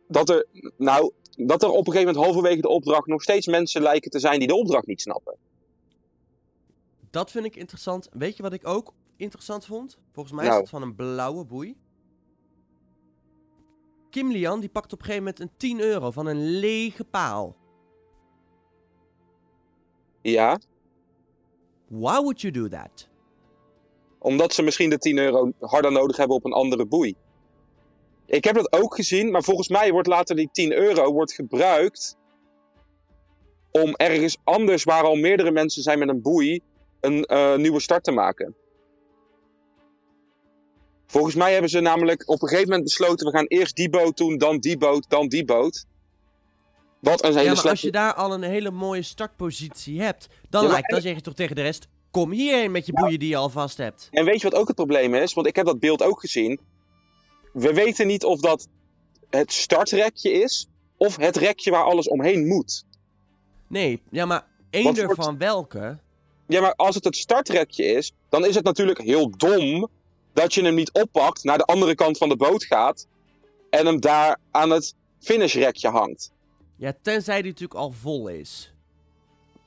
Dat er, nou, dat er op een gegeven moment halverwege de opdracht nog steeds mensen lijken te zijn die de opdracht niet snappen. Dat vind ik interessant. Weet je wat ik ook interessant vond? Volgens mij Nou. is het van een blauwe boei. Kim Lian die pakt op een gegeven moment een 10 euro van een lege paal. Ja, Why would you do that? omdat ze misschien de 10 euro harder nodig hebben op een andere boei. Ik heb dat ook gezien, maar volgens mij wordt later die 10 euro wordt gebruikt om ergens anders waar al meerdere mensen zijn met een boei een eh, nieuwe start te maken. Volgens mij hebben ze namelijk op een gegeven moment besloten: we gaan eerst die boot doen, dan die boot, dan die boot. Wat een hele Ja, maar slechte. als je daar al een hele mooie startpositie hebt, dan, Ja, lijkt, dan zeg je toch tegen de rest: kom hierheen met je boeien die je al vast hebt. En weet je wat ook het probleem is? Want ik heb dat beeld ook gezien. We weten niet of dat het startrekje is of het rekje waar alles omheen moet. Nee, ja, maar één van welke? Ja, maar als het het startrekje is, dan is het natuurlijk heel dom dat je hem niet oppakt, naar de andere kant van de boot gaat en hem daar aan het finishrekje hangt. Ja, tenzij die natuurlijk al vol is.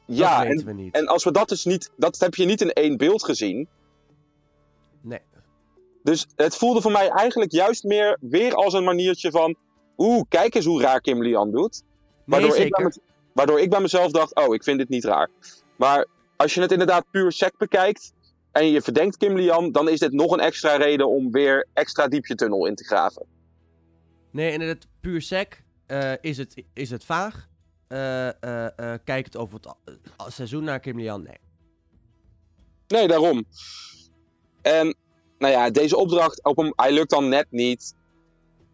Ja, dat weten en, we niet. en als we dat dus niet, dat heb je niet in één beeld gezien. Nee. Dus het voelde voor mij eigenlijk juist meer weer als een maniertje van, oeh, kijk eens hoe raar Kim Lian doet. Nee, Waardoor, ik waardoor ik bij mezelf dacht, oh, ik vind dit niet raar. Maar als je het inderdaad puur sec bekijkt en je verdenkt Kim Lian, dan is dit nog een extra reden om weer extra diep je tunnel in te graven. Nee, in het puur sec eh, is, het, is het vaag. Eh, eh, eh, kijk het over het seizoen naar Kim Lian, nee. Nee, daarom. En nou ja, deze opdracht, op hem, hij lukt dan net niet.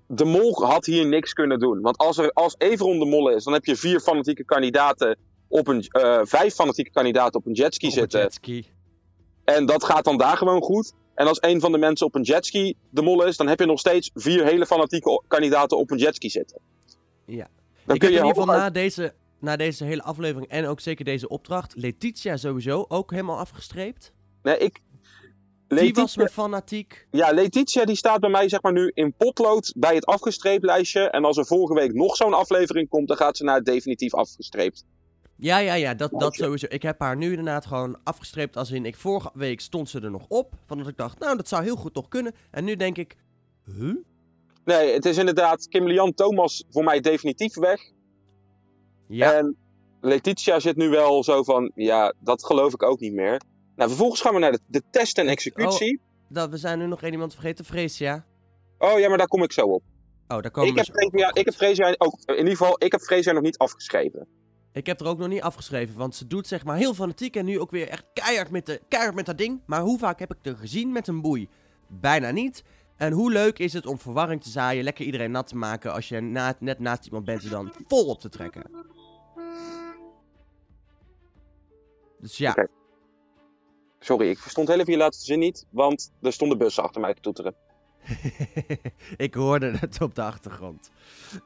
De mol had hier niks kunnen doen. Want als, er, als Everon de mol is, dan heb je vier fanatieke kandidaten op een, vijf fanatieke kandidaten op een jetski Op een zitten. jetski. En dat gaat dan daar gewoon goed. En als een van de mensen op een jetski de mol is, dan heb je nog steeds vier hele fanatieke kandidaten op een jetski zitten. Ja. Dan ik kun heb je in ieder geval na deze, na deze hele aflevering en ook zeker deze opdracht, Letitia sowieso ook helemaal afgestreept. Nee, ik... Die was me fanatiek. Ja, Letitia die staat bij mij zeg maar nu in potlood bij het afgestreept lijstje. En als er volgende week nog zo'n aflevering komt, dan gaat ze naar het definitief afgestreept. Ja, ja, ja, dat, dat sowieso. Ik heb haar nu inderdaad gewoon afgestreept als in, ik, vorige week stond ze er nog op. Van dat ik dacht, nou, dat zou heel goed nog kunnen. En nu denk ik, huh? Nee, het is inderdaad Kim Lian Thomas voor mij definitief weg. Ja, En Letitia zit nu wel zo van, ja, dat geloof ik ook niet meer. Nou, vervolgens gaan we naar de, de test en executie. dat, we zijn nu nog één iemand vergeten, Freesia. Oh. ja, maar daar kom ik zo op. Oh, daar komen Ik we heb, zo Freesia- op. ik heb. Freesia ook, in ieder geval, ik heb Freesia nog niet afgeschreven. Ik heb er ook nog niet afgeschreven, want ze doet zeg maar heel fanatiek en nu ook weer echt keihard met, de, keihard met dat ding. Maar hoe vaak heb ik er gezien met een boei? Bijna niet. En hoe leuk is het om verwarring te zaaien, lekker iedereen nat te maken als je na, net naast iemand bent die dan vol op te trekken. Dus ja. Sorry, ik verstond heel even je laatste zin niet, want er stonden bussen achter mij te toeteren. ik hoorde het op de achtergrond.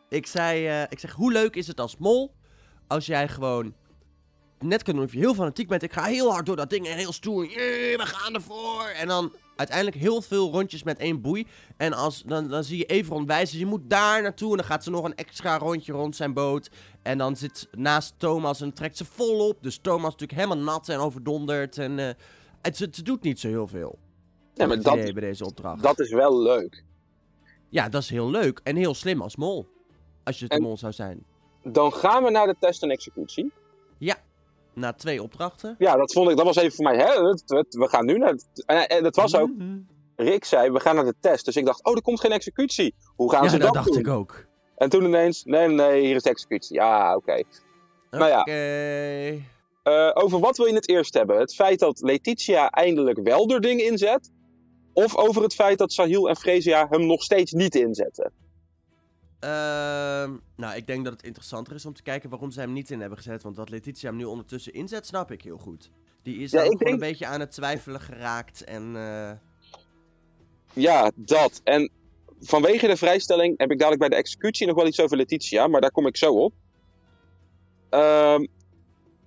Ik zei, eh, ik zeg, hoe leuk is het als mol als jij gewoon net kunt doen of je heel fanatiek bent. Ik ga heel hard door dat ding en heel stoer. We gaan ervoor. En dan uiteindelijk heel veel rondjes met één boei. En als, dan, dan zie je Everon wijzen, je moet daar naartoe. En dan gaat ze nog een extra rondje rond zijn boot. En dan zit naast Thomas en trekt ze volop. Dus Thomas is natuurlijk helemaal nat en overdonderd. En uh, het, het, doet niet zo heel veel. Ja, maar dat, bij deze opdracht. dat is wel leuk. Ja, dat is heel leuk. En heel slim als mol. Als je het mol zou zijn. Dan gaan we naar de test en executie. Na twee opdrachten. Ja, dat vond ik, dat was even voor mij, hè, we gaan nu naar, en, en dat was ook, Mhm. Rick zei, we gaan naar de test. Dus ik dacht, oh, er komt geen executie. Hoe gaan Ja, ze dat dat dacht doen? ik ook. En toen ineens, nee, nee, hier is de executie. Ja, oké. Nou ja. Oké. Eh, over wat wil je het eerst hebben? Het feit dat Letitia eindelijk wel er ding inzet? Of over het feit dat Sahil en Fresia hem nog steeds niet inzetten? Ehm, nou, ik denk dat het interessanter is om te kijken waarom ze hem niet in hebben gezet. Want dat Letitia hem nu ondertussen inzet, snap ik heel goed. Die is Ja, ook gewoon denk- een beetje aan het twijfelen geraakt. En eh, Ja, dat. En vanwege de vrijstelling heb ik dadelijk bij de executie nog wel iets over Letitia, maar daar kom ik zo op. Ehm,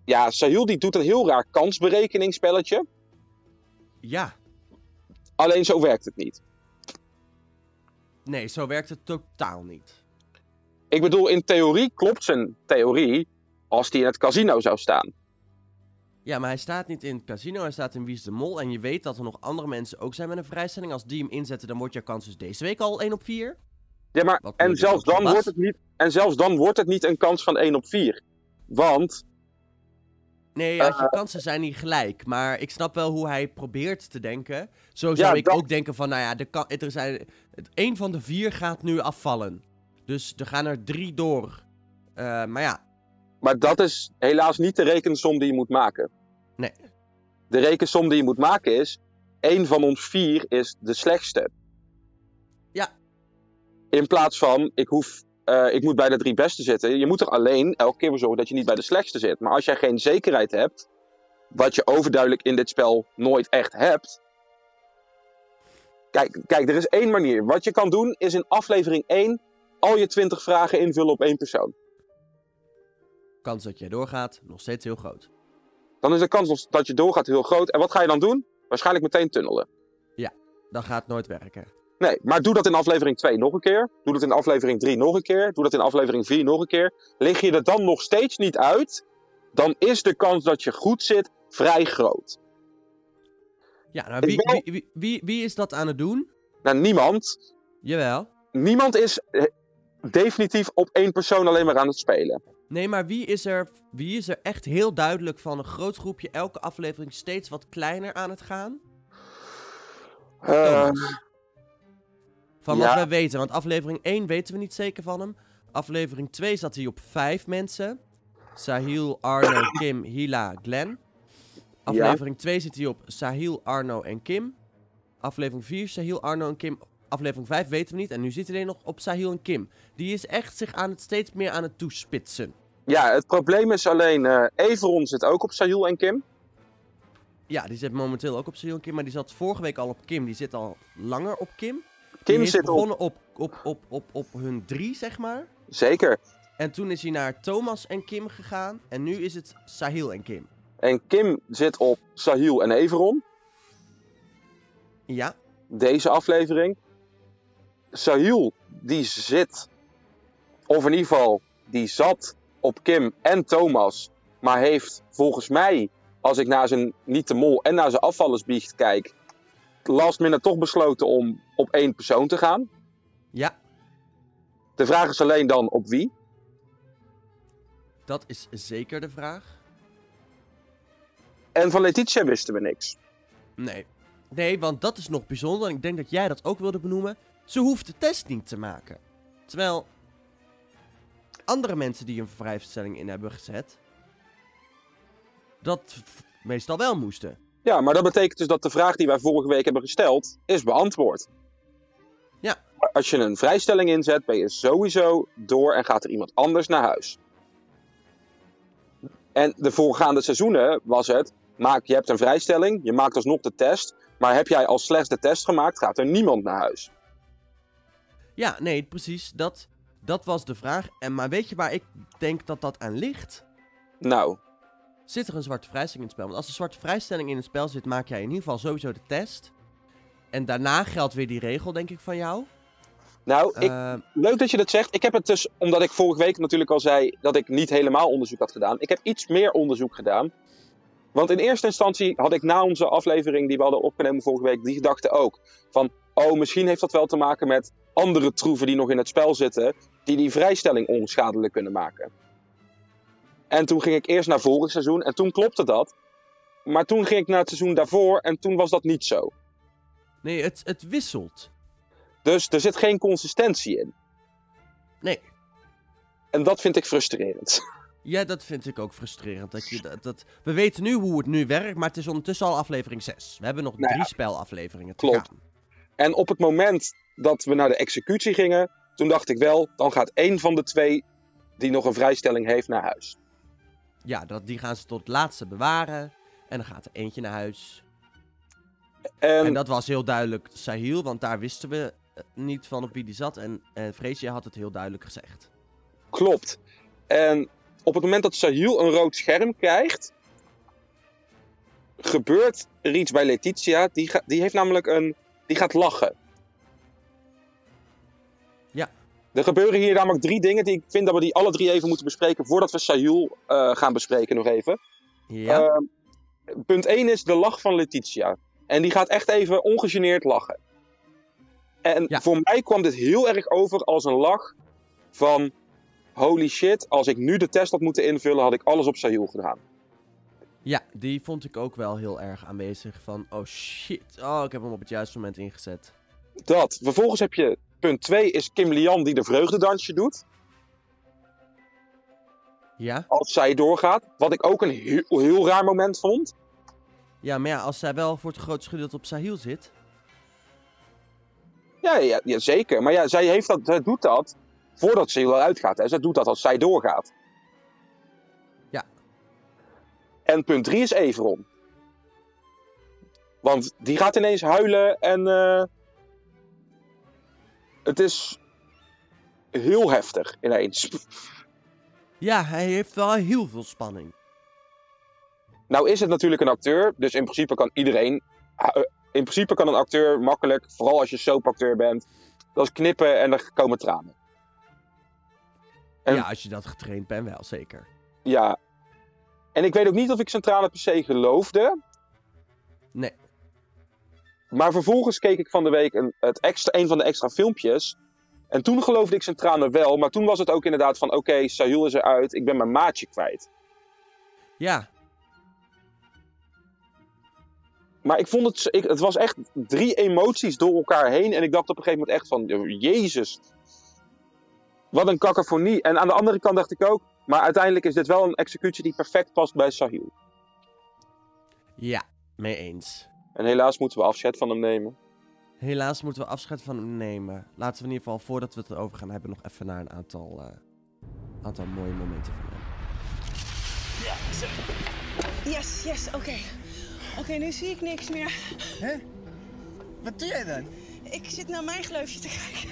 ja, Sahil die doet een heel raar kansberekeningsspelletje. ja, Alleen zo werkt het niet. nee, zo werkt het totaal niet. Ik bedoel, in theorie klopt zijn theorie als hij in het casino zou staan. Ja, maar hij staat niet in het casino, hij staat in Wie is de Mol. En je weet dat er nog andere mensen ook zijn met een vrijstelling. Als die hem inzetten, dan wordt jouw kans dus deze week al 1 op 4. Ja, maar Wat en zelfs, dan was. wordt het niet, en zelfs dan wordt het niet een kans van 1 op 4. Want, Nee, Eh. je kansen zijn niet gelijk. Maar ik snap wel hoe hij probeert te denken. Zo zou Ja, ik dat- ook denken van, nou ja, de er zijn, één van de vier gaat nu afvallen. Dus er gaan er drie door. Eh, maar ja, maar dat is helaas niet de rekensom die je moet maken. Nee. De rekensom die je moet maken is, één van ons vier is de slechtste. Ja. In plaats van, ik, hoef, eh, ik moet bij de drie beste zitten. Je moet er alleen elke keer voor zorgen dat je niet bij de slechtste zit. Maar als jij geen zekerheid hebt, wat je overduidelijk in dit spel nooit echt hebt. Kijk, kijk, er is één manier. Wat je kan doen is in aflevering 1 al je 20 vragen invullen op één persoon. kans dat jij doorgaat, nog steeds heel groot. Dan is de kans dat je doorgaat heel groot. En wat ga je dan doen? Waarschijnlijk meteen tunnelen. Dat gaat nooit werken. Nee, maar doe dat in aflevering 2 nog een keer. Doe dat in aflevering 3 nog een keer. Doe dat in aflevering 4 nog een keer. Lig je er dan nog steeds niet uit, dan is de kans dat je goed zit vrij groot. Ja, nou, Ik wie, ben- wie, wie, wie, wie is dat aan het doen? Nou, niemand, Jawel. niemand is eh, definitief op één persoon alleen maar aan het spelen. Nee, maar wie is, er, wie is er echt heel duidelijk van een groot groepje elke aflevering steeds wat kleiner aan het gaan? Thomas. Van ja. wat wij weten, want aflevering 1 weten we niet zeker van hem. Aflevering 2 zat hij op 5 mensen. Sahil, Arno, Kim, Hila, Glenn. Aflevering 2 zit hij op Sahil, Arno en Kim. Aflevering 4, Sahil, Arno en Kim. Aflevering 5 weten we niet. En nu zit hij nog op Sahil en Kim. Die is echt zich aan het steeds meer aan het toespitsen. ja, het probleem is alleen, eh Everon zit ook op Sahil en Kim. Ja, die zit momenteel ook op Sahil en Kim. Maar die zat vorige week al op Kim. Die zit al langer op Kim. Kim die is zit op, begonnen op, op, op, op, op hun drie, zeg maar. zeker. En toen is hij naar Thomas en Kim gegaan. En nu is het Sahil en Kim. En Kim zit op Sahil en Everon. Ja, deze aflevering. Sahil, die zit, of in ieder geval, die zat op Kim en Thomas. Maar heeft volgens mij, als ik naar zijn niet de mol en naar zijn afvallersbiecht kijk, last minute toch besloten om op één persoon te gaan. ja, De vraag is alleen dan op wie. dat is zeker de vraag. En van Letitia wisten we niks. Nee. Nee, want dat is nog bijzonder. En ik denk dat jij dat ook wilde benoemen. Ze hoeft de test niet te maken. Terwijl andere mensen die een vrijstelling in hebben gezet, dat meestal wel moesten. Ja, maar dat betekent dus dat de vraag die wij vorige week hebben gesteld, is beantwoord. Ja. Als je een vrijstelling inzet, ben je sowieso door en gaat er iemand anders naar huis. En de voorgaande seizoenen was het, maak, je hebt een vrijstelling, je maakt alsnog de test, maar heb jij als slechts de test gemaakt, gaat er niemand naar huis. Ja, nee, precies. Dat, dat was de vraag. En, maar weet je waar ik denk dat dat aan ligt? Nou, Zit er een zwarte vrijstelling in het spel? Want als er zwarte vrijstelling in het spel zit, maak jij in ieder geval sowieso de test. En daarna geldt weer die regel, denk ik, van jou. nou ik, Eh, leuk dat je dat zegt. Ik heb het dus, omdat ik vorige week natuurlijk al zei dat ik niet helemaal onderzoek had gedaan. Ik heb iets meer onderzoek gedaan. Want in eerste instantie had ik na onze aflevering die we hadden opgenomen vorige week, die gedachte ook. Van, oh, misschien heeft dat wel te maken met andere troeven die nog in het spel zitten, die die vrijstelling onschadelijk kunnen maken. En toen ging ik eerst naar vorig seizoen en toen klopte dat. Maar toen ging ik naar het seizoen daarvoor en toen was dat niet zo. nee, het, het wisselt. Dus er zit geen consistentie in. Nee. En dat vind ik frustrerend. Ja, dat vind ik ook frustrerend. Dat je, dat, dat, we weten nu hoe het nu werkt, maar het is ondertussen al aflevering 6. We hebben nog Nou ja, drie spelafleveringen te klopt. gaan. En op het moment dat we naar de executie gingen, toen dacht ik wel, dan gaat één van de twee die nog een vrijstelling heeft naar huis. Ja, dat, die gaan ze tot het laatste bewaren. En dan gaat er eentje naar huis. En, En dat was heel duidelijk Sahil, want daar wisten we eh, niet van op wie die zat. En uh, Freesia had het heel duidelijk gezegd. klopt. En op het moment dat Sahil een rood scherm krijgt, gebeurt er iets bij Letitia. Die, die heeft namelijk een. Die gaat lachen. Ja. Er gebeuren hier namelijk drie dingen die ik vind dat we die alle drie even moeten bespreken voordat we Sahil eh, gaan bespreken nog even. Ja, Ehm, punt 1 is de lach van Letitia. En die gaat echt even ongegeneerd lachen. En Ja. voor mij kwam dit heel erg over als een lach van... Holy shit, als ik nu de test had moeten invullen, had ik alles op Sahil gedaan. Ja, die vond ik ook wel heel erg aanwezig. Van, oh shit, oh ik heb hem op het juiste moment ingezet. Dat. Vervolgens heb je punt 2 is Kim Lian die de vreugdedansje doet. Ja? Als zij doorgaat. Wat ik ook een heel, heel raar moment vond. Ja, maar ja, als zij wel voor het grootste gedeelte op Sahil zit. Ja, ja, ja, zeker. Maar ja, zij, heeft dat, zij doet dat voordat Sahil eruit gaat. Hè. Zij doet dat als zij doorgaat. En punt 3 is Everon. Want die gaat ineens huilen en eh, het is heel heftig ineens. Ja, hij heeft wel heel veel spanning. Nou is het natuurlijk een acteur, dus in principe kan iedereen... eh, In principe kan een acteur makkelijk, vooral als je soapacteur bent, dat is knippen en er komen tranen. En- Ja, als je dat getraind bent, wel zeker. Ja. En ik weet ook niet of ik Centrale per se geloofde. Nee. Maar vervolgens keek ik van de week een, het extra, een van de extra filmpjes. En toen geloofde ik Centrale wel. Maar toen was het ook inderdaad van: oké, Sahil is eruit. Ik ben mijn maatje kwijt. Ja, Maar ik vond het. Ik, het was echt drie emoties door elkaar heen. En ik dacht op een gegeven moment echt van: Jezus. Wat een cacophonie. En aan de andere kant dacht ik ook. Maar uiteindelijk is dit wel een executie die perfect past bij Sahil. ja, mee eens. En helaas moeten we afscheid van hem nemen. Helaas moeten we afscheid van hem nemen. Laten we in ieder geval, voordat we het erover gaan hebben, nog even naar een aantal, eh, aantal mooie momenten van hem. Yes, yes, oké. Oké, nu zie ik niks meer. Wat doe jij dan? Ik zit naar mijn gleufje te kijken.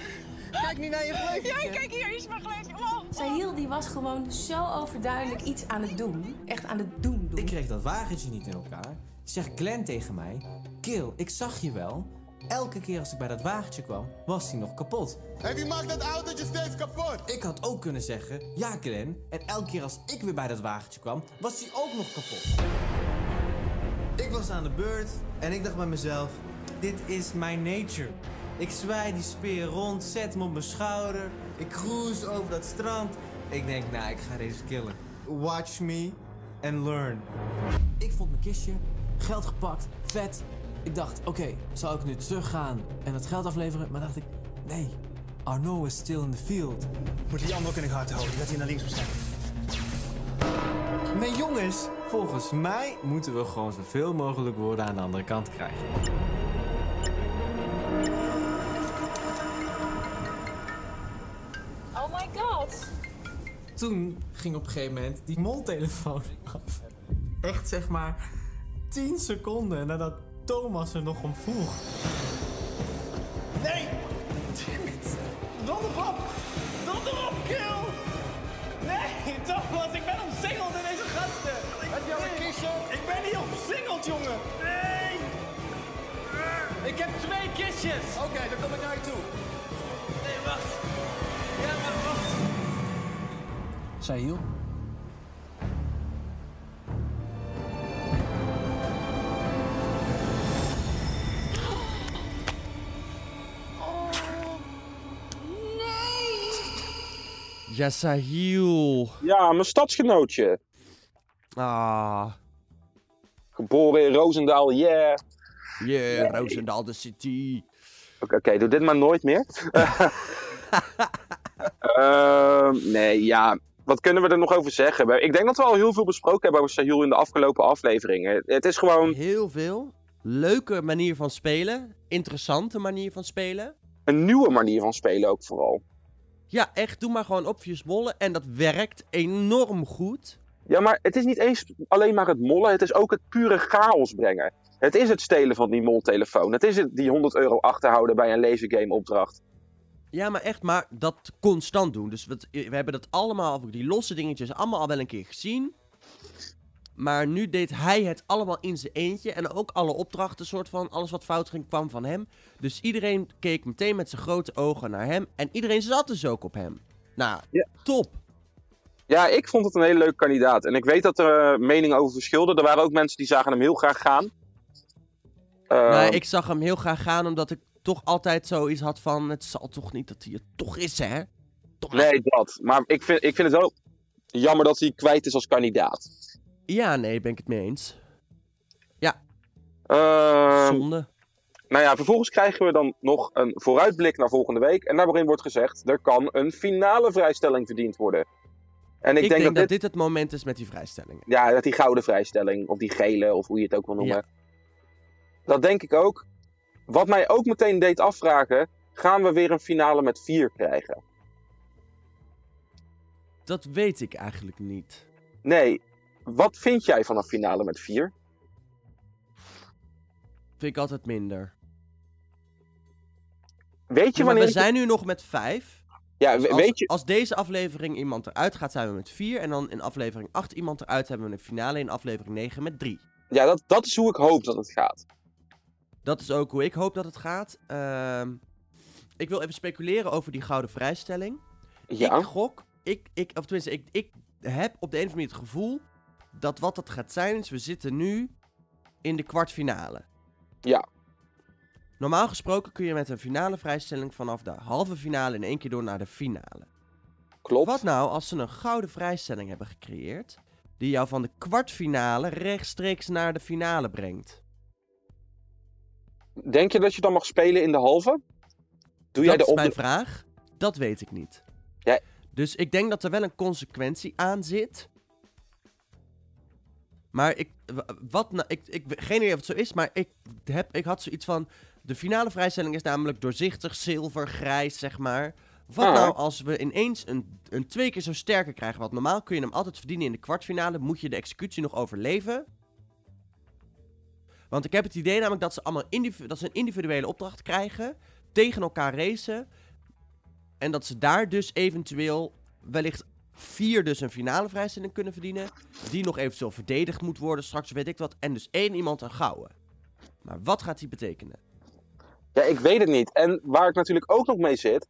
Kijk nu naar je gleufje. Ja, kijk hier is mijn gleufje. Oh. Sahil die was gewoon zo overduidelijk iets aan het doen. Echt aan het doen doen. Ik kreeg dat wagentje niet in elkaar. Zegt Glenn tegen mij: Kill, ik zag je wel. Elke keer als ik bij dat wagentje kwam, was hij nog kapot. En wie maakt dat autootje steeds kapot? Ik had ook kunnen zeggen: Ja, Glenn. En elke keer als ik weer bij dat wagentje kwam, was hij ook nog kapot. Ik was aan de beurt en ik dacht bij mezelf: Dit is mijn nature. Ik zwaai die speer rond, zet hem op mijn schouder. Ik cruise over dat strand. Ik denk, nou, ik ga deze killen. Watch me and learn. Ik vond mijn kistje, geld gepakt, vet. Ik dacht, oké, zal ik nu teruggaan en het geld afleveren? Maar dacht ik, nee, Arnaud is still in the field. Moet die ander ook in de gaten houden, dat hij naar links moet zijn. Nee jongens, volgens mij moeten we gewoon zoveel mogelijk woorden aan de andere kant krijgen. Toen ging op een gegeven moment die moltelefoon af. Echt zeg maar 10 seconden nadat Thomas er nog om vroeg. Nee! Donder op! Donder op, kill! Nee, Thomas, ik ben omsingeld in deze gasten! Heb je al een kistje? Ik ben niet omsingeld, jongen! Nee! Ik heb twee kistjes! Oké, dan kom ik naar je toe. Nee, wacht. Sahil? Ja, Sahil. Ja, mijn stadsgenootje. Ah. Geboren in Roosendaal, yeah. Yeah, Roosendaal de City. Oké, oké, doe dit maar nooit meer. Ehm, nee, ja. Wat kunnen we er nog over zeggen? Ik denk dat we al heel veel besproken hebben over Sahil in de afgelopen afleveringen. Het is gewoon Heel veel. Leuke manier van spelen. Interessante manier van spelen. een nieuwe manier van spelen ook vooral. Ja, echt. Doe maar gewoon opjes mollen. En dat werkt enorm goed. Ja, maar het is niet eens alleen maar het mollen. Het is ook het pure chaos brengen. Het is het stelen van die moltelefoon. Het is het die 100 euro achterhouden bij een lasergame opdracht. Ja, maar echt maar dat constant doen. Dus we, we hebben dat allemaal, die losse dingetjes, allemaal al wel een keer gezien. Maar nu deed hij het allemaal in zijn eentje. En ook alle opdrachten, soort van, alles wat fout ging, kwam van hem. Dus iedereen keek meteen met zijn grote ogen naar hem. En iedereen zat dus ook op hem. Nou, Ja. top. Ja, ik vond het een hele leuke kandidaat. En ik weet dat er eh, meningen over verschilden. Er waren ook mensen die zagen hem heel graag gaan. Ehm, Nou, ik zag hem heel graag gaan, omdat ik toch altijd zoiets had van... Het zal toch niet dat hij het toch is, hè? Toch Nee, dat. Maar ik vind, ik vind het wel jammer dat hij kwijt is als kandidaat. Ja, nee, ben ik het mee eens. Ehm, Zonde. nou ja, vervolgens krijgen we dan nog een vooruitblik naar volgende week. En daarin wordt gezegd, er kan een finale vrijstelling verdiend worden. En ik, Ik, denk, dat, dit, dit het moment is met die vrijstellingen. Ja, dat die gouden vrijstelling, of die gele, of hoe je het ook wil noemen. Ja. Dat denk ik ook. Wat mij ook meteen deed afvragen, gaan we weer een finale met vier krijgen? Dat weet ik eigenlijk niet. Nee, wat vind jij van een finale met vier? Vind ik altijd minder. Weet je Ja, wanneer... we zijn nu nog met vijf. Ja, Dus als, weet je... als deze aflevering iemand eruit gaat, zijn we met vier. En dan in aflevering 8 iemand eruit, hebben we een finale in aflevering 9 met drie. Ja, dat, dat is hoe ik hoop dat het gaat. Dat is ook hoe ik hoop dat het gaat. Ehm, ik wil even speculeren over die gouden vrijstelling. Ja, Ik gok, ik, ik, of tenminste, ik, ik heb op de een of andere manier het gevoel dat wat dat gaat zijn is, we zitten nu in de kwartfinale. Ja. Normaal gesproken kun je met een finale vrijstelling vanaf de halve finale in één keer door naar de finale. klopt. Wat nou als ze een gouden vrijstelling hebben gecreëerd, die jou van de kwartfinale rechtstreeks naar de finale brengt? Denk je dat je dan mag spelen in de halve? Doe jij dat de is mijn vraag. Dat weet ik niet. Ja. Dus ik denk dat er wel een consequentie aan zit. Maar ik, wat nou, ik, ik, geen idee of het zo is, maar ik, heb, ik had zoiets van, de finale vrijstelling is namelijk doorzichtig, zilver, grijs, zeg maar. Wat Ah. nou als we ineens een, een twee keer zo sterker krijgen? Want normaal kun je hem altijd verdienen in de kwartfinale, moet je de executie nog overleven. Want ik heb het idee namelijk dat ze allemaal dat ze een individuele opdracht krijgen, tegen elkaar racen. En dat ze daar dus eventueel wellicht vier dus een finale vrijstelling kunnen verdienen. Die nog eventueel verdedigd moet worden, straks weet ik wat. En dus één iemand een gouden. Maar wat gaat die betekenen? Ja, ik weet het niet. En waar ik natuurlijk ook nog mee zit...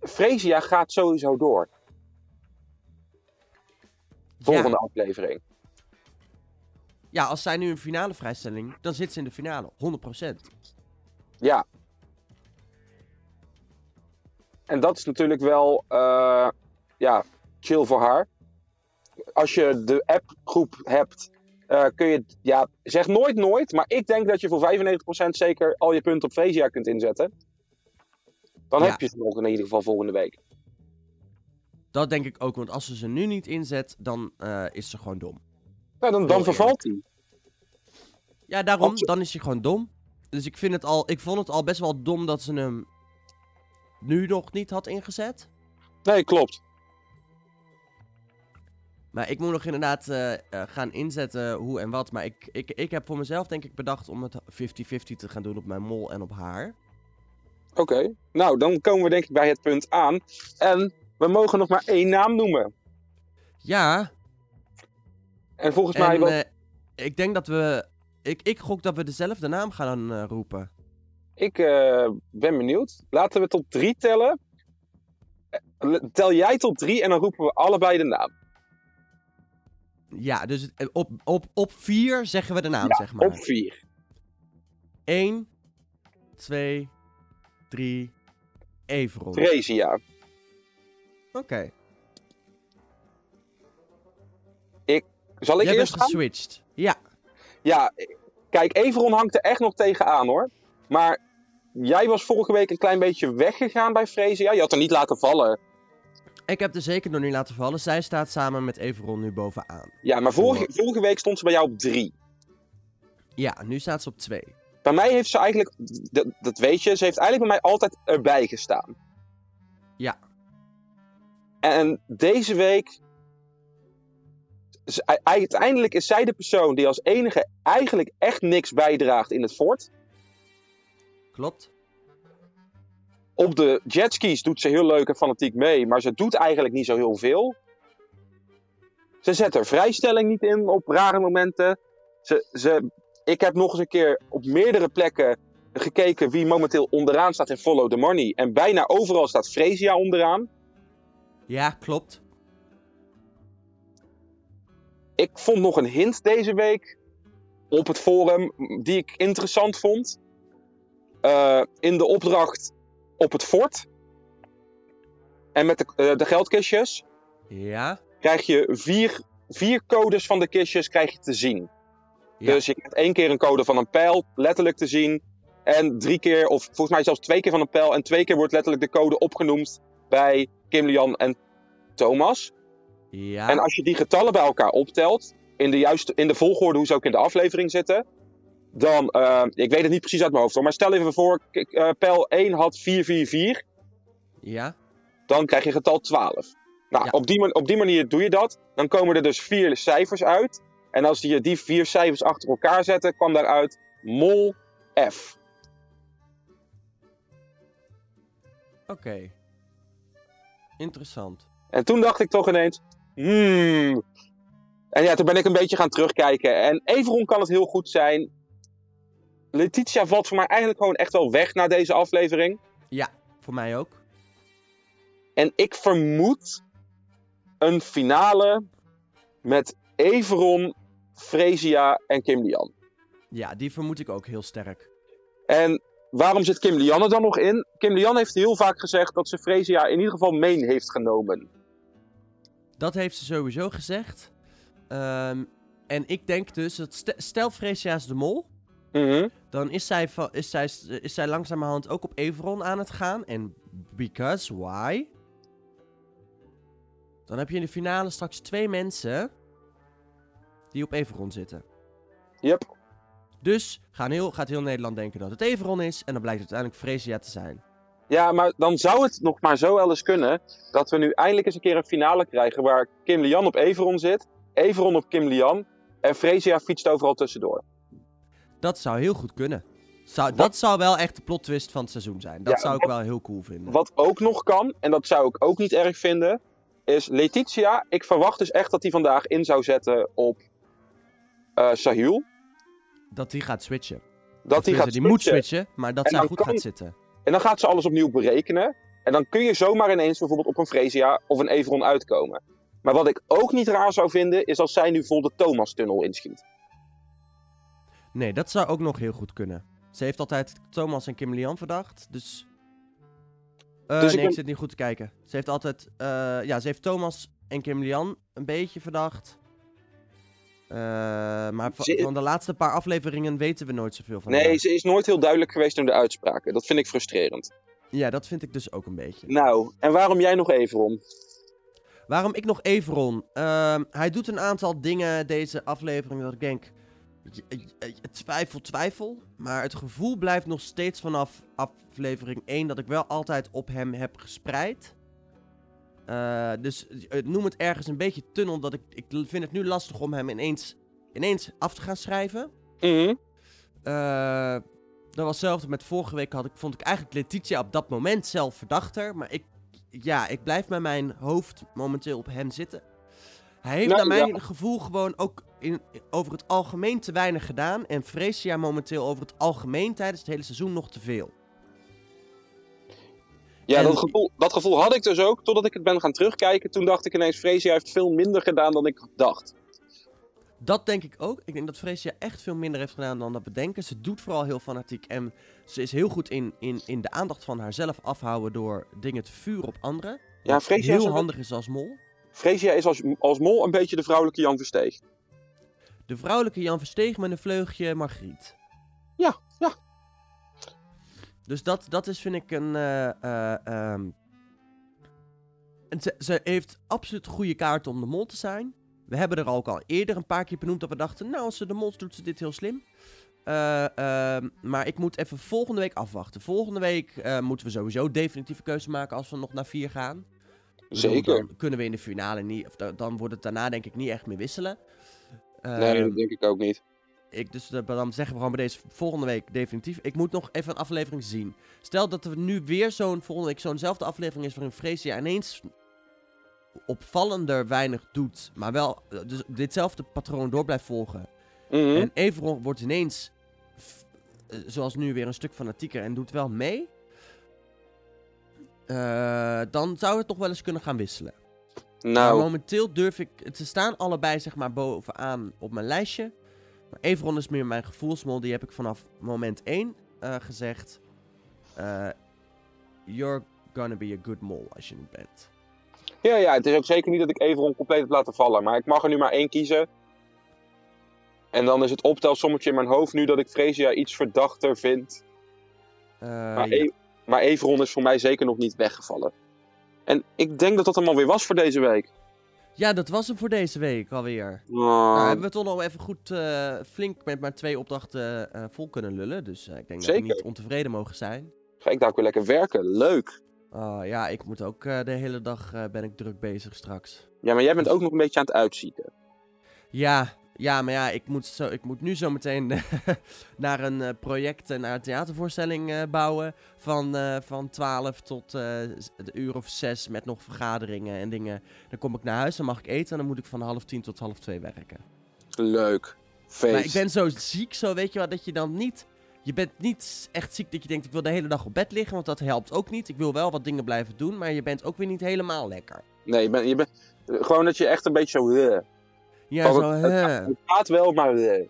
Freesia gaat sowieso door. Volgende Ja, aflevering. Ja, als zij nu een finale vrijstelling, dan zit ze in de finale. 100%. Ja. En dat is natuurlijk wel eh, ja, chill voor haar. Als je de appgroep hebt, eh, kun je, ja, zeg nooit nooit, maar ik denk dat je voor 95% zeker al je punten op Freesia kunt inzetten. Dan Ja. heb je ze nog in ieder geval volgende week. Dat denk ik ook, want als ze ze nu niet inzet, dan eh, is ze gewoon dom. Nou, dan, dan vervalt hij. Ja, daarom, dan is hij gewoon dom. Dus ik, vind het al, ik vond het al best wel dom dat ze hem nu nog niet had ingezet. Nee, klopt. Maar ik moet nog inderdaad eh, eh, gaan inzetten hoe en wat. Maar ik, ik, ik heb voor mezelf denk ik bedacht om het 50-50 te gaan doen op mijn mol en op haar. Oké, nou dan komen we denk ik bij het punt aan. En we mogen nog maar één naam noemen. Ja, En volgens mij was... eh, ik denk dat we... Ik, ik gok dat we dezelfde naam gaan eh, roepen. Ik eh, ben benieuwd. Laten we tot drie tellen. Tel jij tot drie en dan roepen we allebei de naam. Ja, dus op, op, op vier zeggen we de naam, Ja, zeg maar. Op vier. 1, 2, 3, Everon. Fresia. Oké. Zal ik Jij eerst gaan? geswitcht. Ja. Ja, kijk, Everon hangt er echt nog tegenaan hoor. Maar jij was vorige week een klein beetje weggegaan bij Fresia. Je had er niet laten vallen. Ik heb er zeker nog niet laten vallen. Zij staat samen met Everon nu bovenaan. Ja, maar vorige, vorige week stond ze bij jou op drie. Ja, nu staat ze op 2. Bij mij heeft ze eigenlijk, dat, dat weet je, ze heeft eigenlijk bij mij altijd erbij gestaan. Ja. En deze week, uiteindelijk is zij de persoon die als enige eigenlijk echt niks bijdraagt in het fort. Klopt. Op de jetskis doet ze heel leuk en fanatiek mee, maar ze doet eigenlijk niet zo heel veel. Ze zet haar vrijstelling niet in op rare momenten. Ze, ze, ik heb nog eens een keer op meerdere plekken gekeken wie momenteel onderaan staat in Follow the Money. En bijna overal staat Fresia onderaan. Ja, klopt. Ik vond nog een hint deze week op het forum die ik interessant vond. Eh, in de opdracht op het fort. En met de, eh, de geldkistjes Ja. krijg je vier, vier codes van de kistjes krijg je te zien. Ja. Dus je krijgt één keer een code van een pijl letterlijk te zien. En drie keer, of volgens mij zelfs twee keer van een pijl. En twee keer wordt letterlijk de code opgenoemd bij Kim Lian en Thomas. Ja. En als je die getallen bij elkaar optelt, in de, juiste, in de volgorde hoe ze ook in de aflevering zitten, dan, eh, ik weet het niet precies uit mijn hoofd hoor, maar stel even voor, eh, pijl 1 had 444, Ja. dan krijg je getal 12. Nou, Ja. op, die, op die manier doe je dat. Dan komen er dus vier cijfers uit. En als je die vier cijfers achter elkaar zette, kwam daaruit mol F. Oké. Interessant. En toen dacht ik toch ineens, hmm. En ja, toen ben ik een beetje gaan terugkijken. En Everon kan het heel goed zijn. Letitia valt voor mij eigenlijk gewoon echt wel weg na deze aflevering. Voor mij ook. En ik vermoed een finale met Everon, Fresia en Kim Lian. Ja, die vermoed ik ook heel sterk. En waarom zit Kim Lian er dan nog in? Kim Lian heeft heel vaak gezegd dat ze Fresia in ieder geval mee heeft genomen. Dat heeft ze sowieso gezegd. Ehm, en ik denk dus, dat st- stel Freesia is de mol. Mhm. Dan is zij, is, zij, is zij langzamerhand ook op Everon aan het gaan. En because, why? Dan heb je in de finale straks twee mensen die op Everon zitten. Yep. Dus gaan heel, gaat heel Nederland denken dat het Everon is. En dan blijkt het uiteindelijk Freesia te zijn. Ja, maar dan zou het nog maar zo wel eens kunnen dat we nu eindelijk eens een keer een finale krijgen waar Kim Lian op Everon zit, Everon op Kim Lian en Fresia fietst overal tussendoor. Dat zou heel goed kunnen. Zou, dat zou wel echt de plot twist van het seizoen zijn. Dat Ja, zou ik wat- wel heel cool vinden. Wat ook nog kan, en dat zou ik ook niet erg vinden, is Letitia. Ik verwacht dus echt dat hij vandaag in zou zetten op eh Sahil. Dat die gaat switchen. Dat hij gaat die moet switchen. maar dat En zij dan goed kan- gaat zitten. En dan gaat ze alles opnieuw berekenen. En dan kun je zomaar ineens bijvoorbeeld op een Fresia of een Everon uitkomen. Maar wat ik ook niet raar zou vinden, is als zij nu vol de Thomas-tunnel inschiet. Nee, dat zou ook nog heel goed kunnen. Ze heeft altijd Thomas en Kim Lian verdacht, dus... Eh, Dus nee, ik ben- zit niet goed te kijken. Ze heeft altijd... eh, ja, ze heeft Thomas en Kim Lian een beetje verdacht. Eh, maar Ze- van de laatste paar afleveringen weten we nooit zoveel van Nee, haar. ze is nooit heel duidelijk geweest in de uitspraken. Dat vind ik frustrerend. Ja, dat vind ik dus ook een beetje. Nou, en waarom jij nog Everon? Waarom ik nog Everon? Ehm, hij doet een aantal dingen deze aflevering dat ik denk... Twijfel, twijfel. Maar het gevoel blijft nog steeds vanaf aflevering 1 dat ik wel altijd op hem heb gespreid. Eh, dus noem het ergens een beetje tunnel. Dat ik, ik vind het nu lastig om hem ineens, ineens af te gaan schrijven. Mhm. Eh, Dat was hetzelfde met vorige week. Had ik, vond ik eigenlijk Letitia op dat moment zelf verdachter. Maar ik, ja, ik blijf met mijn hoofd momenteel op hem zitten. Hij heeft Nou, naar mijn ja. gevoel gewoon ook in, over het algemeen te weinig gedaan. En Freesia momenteel over het algemeen tijdens het hele seizoen nog te veel. Ja, En- dat, gevoel, dat gevoel had ik dus ook totdat ik het ben gaan terugkijken. Toen dacht ik ineens, Freesia heeft veel minder gedaan dan ik dacht. Dat denk ik ook. Ik denk dat Freesia echt veel minder heeft gedaan dan dat bedenken. Ze doet vooral heel fanatiek en ze is heel goed in, in, in de aandacht van haarzelf afhouden door dingen te vuren op anderen. Ja, Freesia is heel een- handig is als mol. Freesia is als, als mol een beetje de vrouwelijke Jan Versteeg. De vrouwelijke Jan Versteeg met een vleugje Margriet. Ja, ja. Dus dat, dat is, vind ik, een. eh, eh, ehm, en ze, ze heeft absoluut goede kaarten om de mol te zijn. We hebben er ook al eerder een paar keer benoemd dat we dachten, nou, als ze de mol is, doet ze dit heel slim. Eh, ehm, maar ik moet even volgende week afwachten. Volgende week moeten we sowieso definitieve keuze maken als we nog naar vier gaan. Zeker. Dan kunnen we in de finale niet, of da- dan wordt het daarna denk ik niet echt meer wisselen. nee, Ehm, dat denk ik ook niet. Ik, dus eh, dan zeggen we gewoon bij deze volgende week definitief. Ik moet nog even een aflevering zien. Stel dat er nu weer zo'n volgende week zo'nzelfde aflevering is waarin Freesia ineens opvallender weinig doet, maar wel eh, dus ditzelfde patroon door blijft volgen. Mhm. En Everon wordt ineens, eh, zoals nu, weer een stuk fanatieker en doet wel mee. Dan zou het nog wel eens kunnen gaan wisselen. Maar nou, momenteel durf ik... Ze staan allebei zeg maar bovenaan op mijn lijstje. Everon is meer mijn gevoelsmol. Die heb ik vanaf moment 1 eh, gezegd. eh, you're gonna be a good mol als je het bent. ja, ja, het is ook zeker niet dat ik Everon compleet heb laten vallen. Maar ik mag er nu maar één kiezen. En dan is het optelsommetje in mijn hoofd nu dat ik Freesia iets verdachter vind. Eh, Maar, ja. E- maar Everon is voor mij zeker nog niet weggevallen. En ik denk dat dat hem alweer was voor deze week. Ja, dat was hem voor deze week alweer. Oh, Nou, hebben we toch nog even goed eh, flink met maar twee opdrachten eh, vol kunnen lullen. Dus eh, ik denk dat we niet ontevreden mogen zijn. Ga ik daar ook weer lekker werken. Leuk. Oh, ja, ik moet ook de hele dag ben ik druk bezig straks. Ja, maar jij bent ook nog een beetje aan het uitzieken. Ja, ja, maar ja, ik moet, zo, ik moet nu zo meteen naar een eh, project, en naar een theatervoorstelling eh, bouwen. Van, eh, van 12 tot eh, z- de uur of 6 met nog vergaderingen en dingen. Dan kom ik naar huis, dan mag ik eten en dan moet ik van half tien tot half twee werken. Leuk. Feest. Maar ik ben zo ziek, zo weet je wel, dat je dan niet... Je bent niet echt ziek dat je denkt, ik wil de hele dag op bed liggen, want dat helpt ook niet. Ik wil wel wat dingen blijven doen, maar je bent ook weer niet helemaal lekker. Nee, je bent, je bent, gewoon dat je echt een beetje zo... Ja, zo... het, het, gaat- het gaat wel, maar... eh.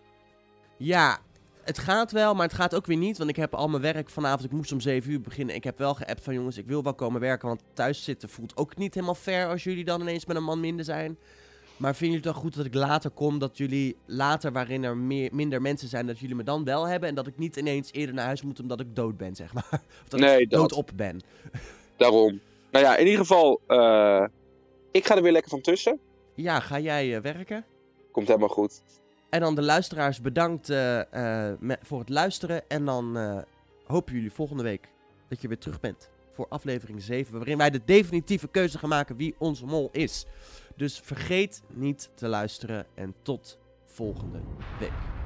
Ja, het gaat wel, maar het gaat ook weer niet. Want ik heb al mijn werk vanavond. Ik moest om 7 uur beginnen. Ik heb wel geappt van jongens, ik wil wel komen werken. Want thuis zitten voelt ook niet helemaal fair als jullie dan ineens met een man minder zijn. Maar vinden jullie het dan goed dat ik later kom? Dat jullie later, waarin er meer, minder mensen zijn, dat jullie me dan wel hebben. En dat ik niet ineens eerder naar huis moet omdat ik dood ben, zeg maar. Of dat Nee, ik dat. doodop ben. Daarom. Nou ja, in ieder geval... eh, ik ga er weer lekker van tussen. Ja, ga jij eh, werken? Komt helemaal goed. En dan de luisteraars bedankt eh, eh, voor het luisteren. En dan hopen jullie volgende week dat je weer terug bent voor aflevering 7. Waarin wij de definitieve keuze gaan maken wie onze mol is. Dus vergeet niet te luisteren en tot volgende week.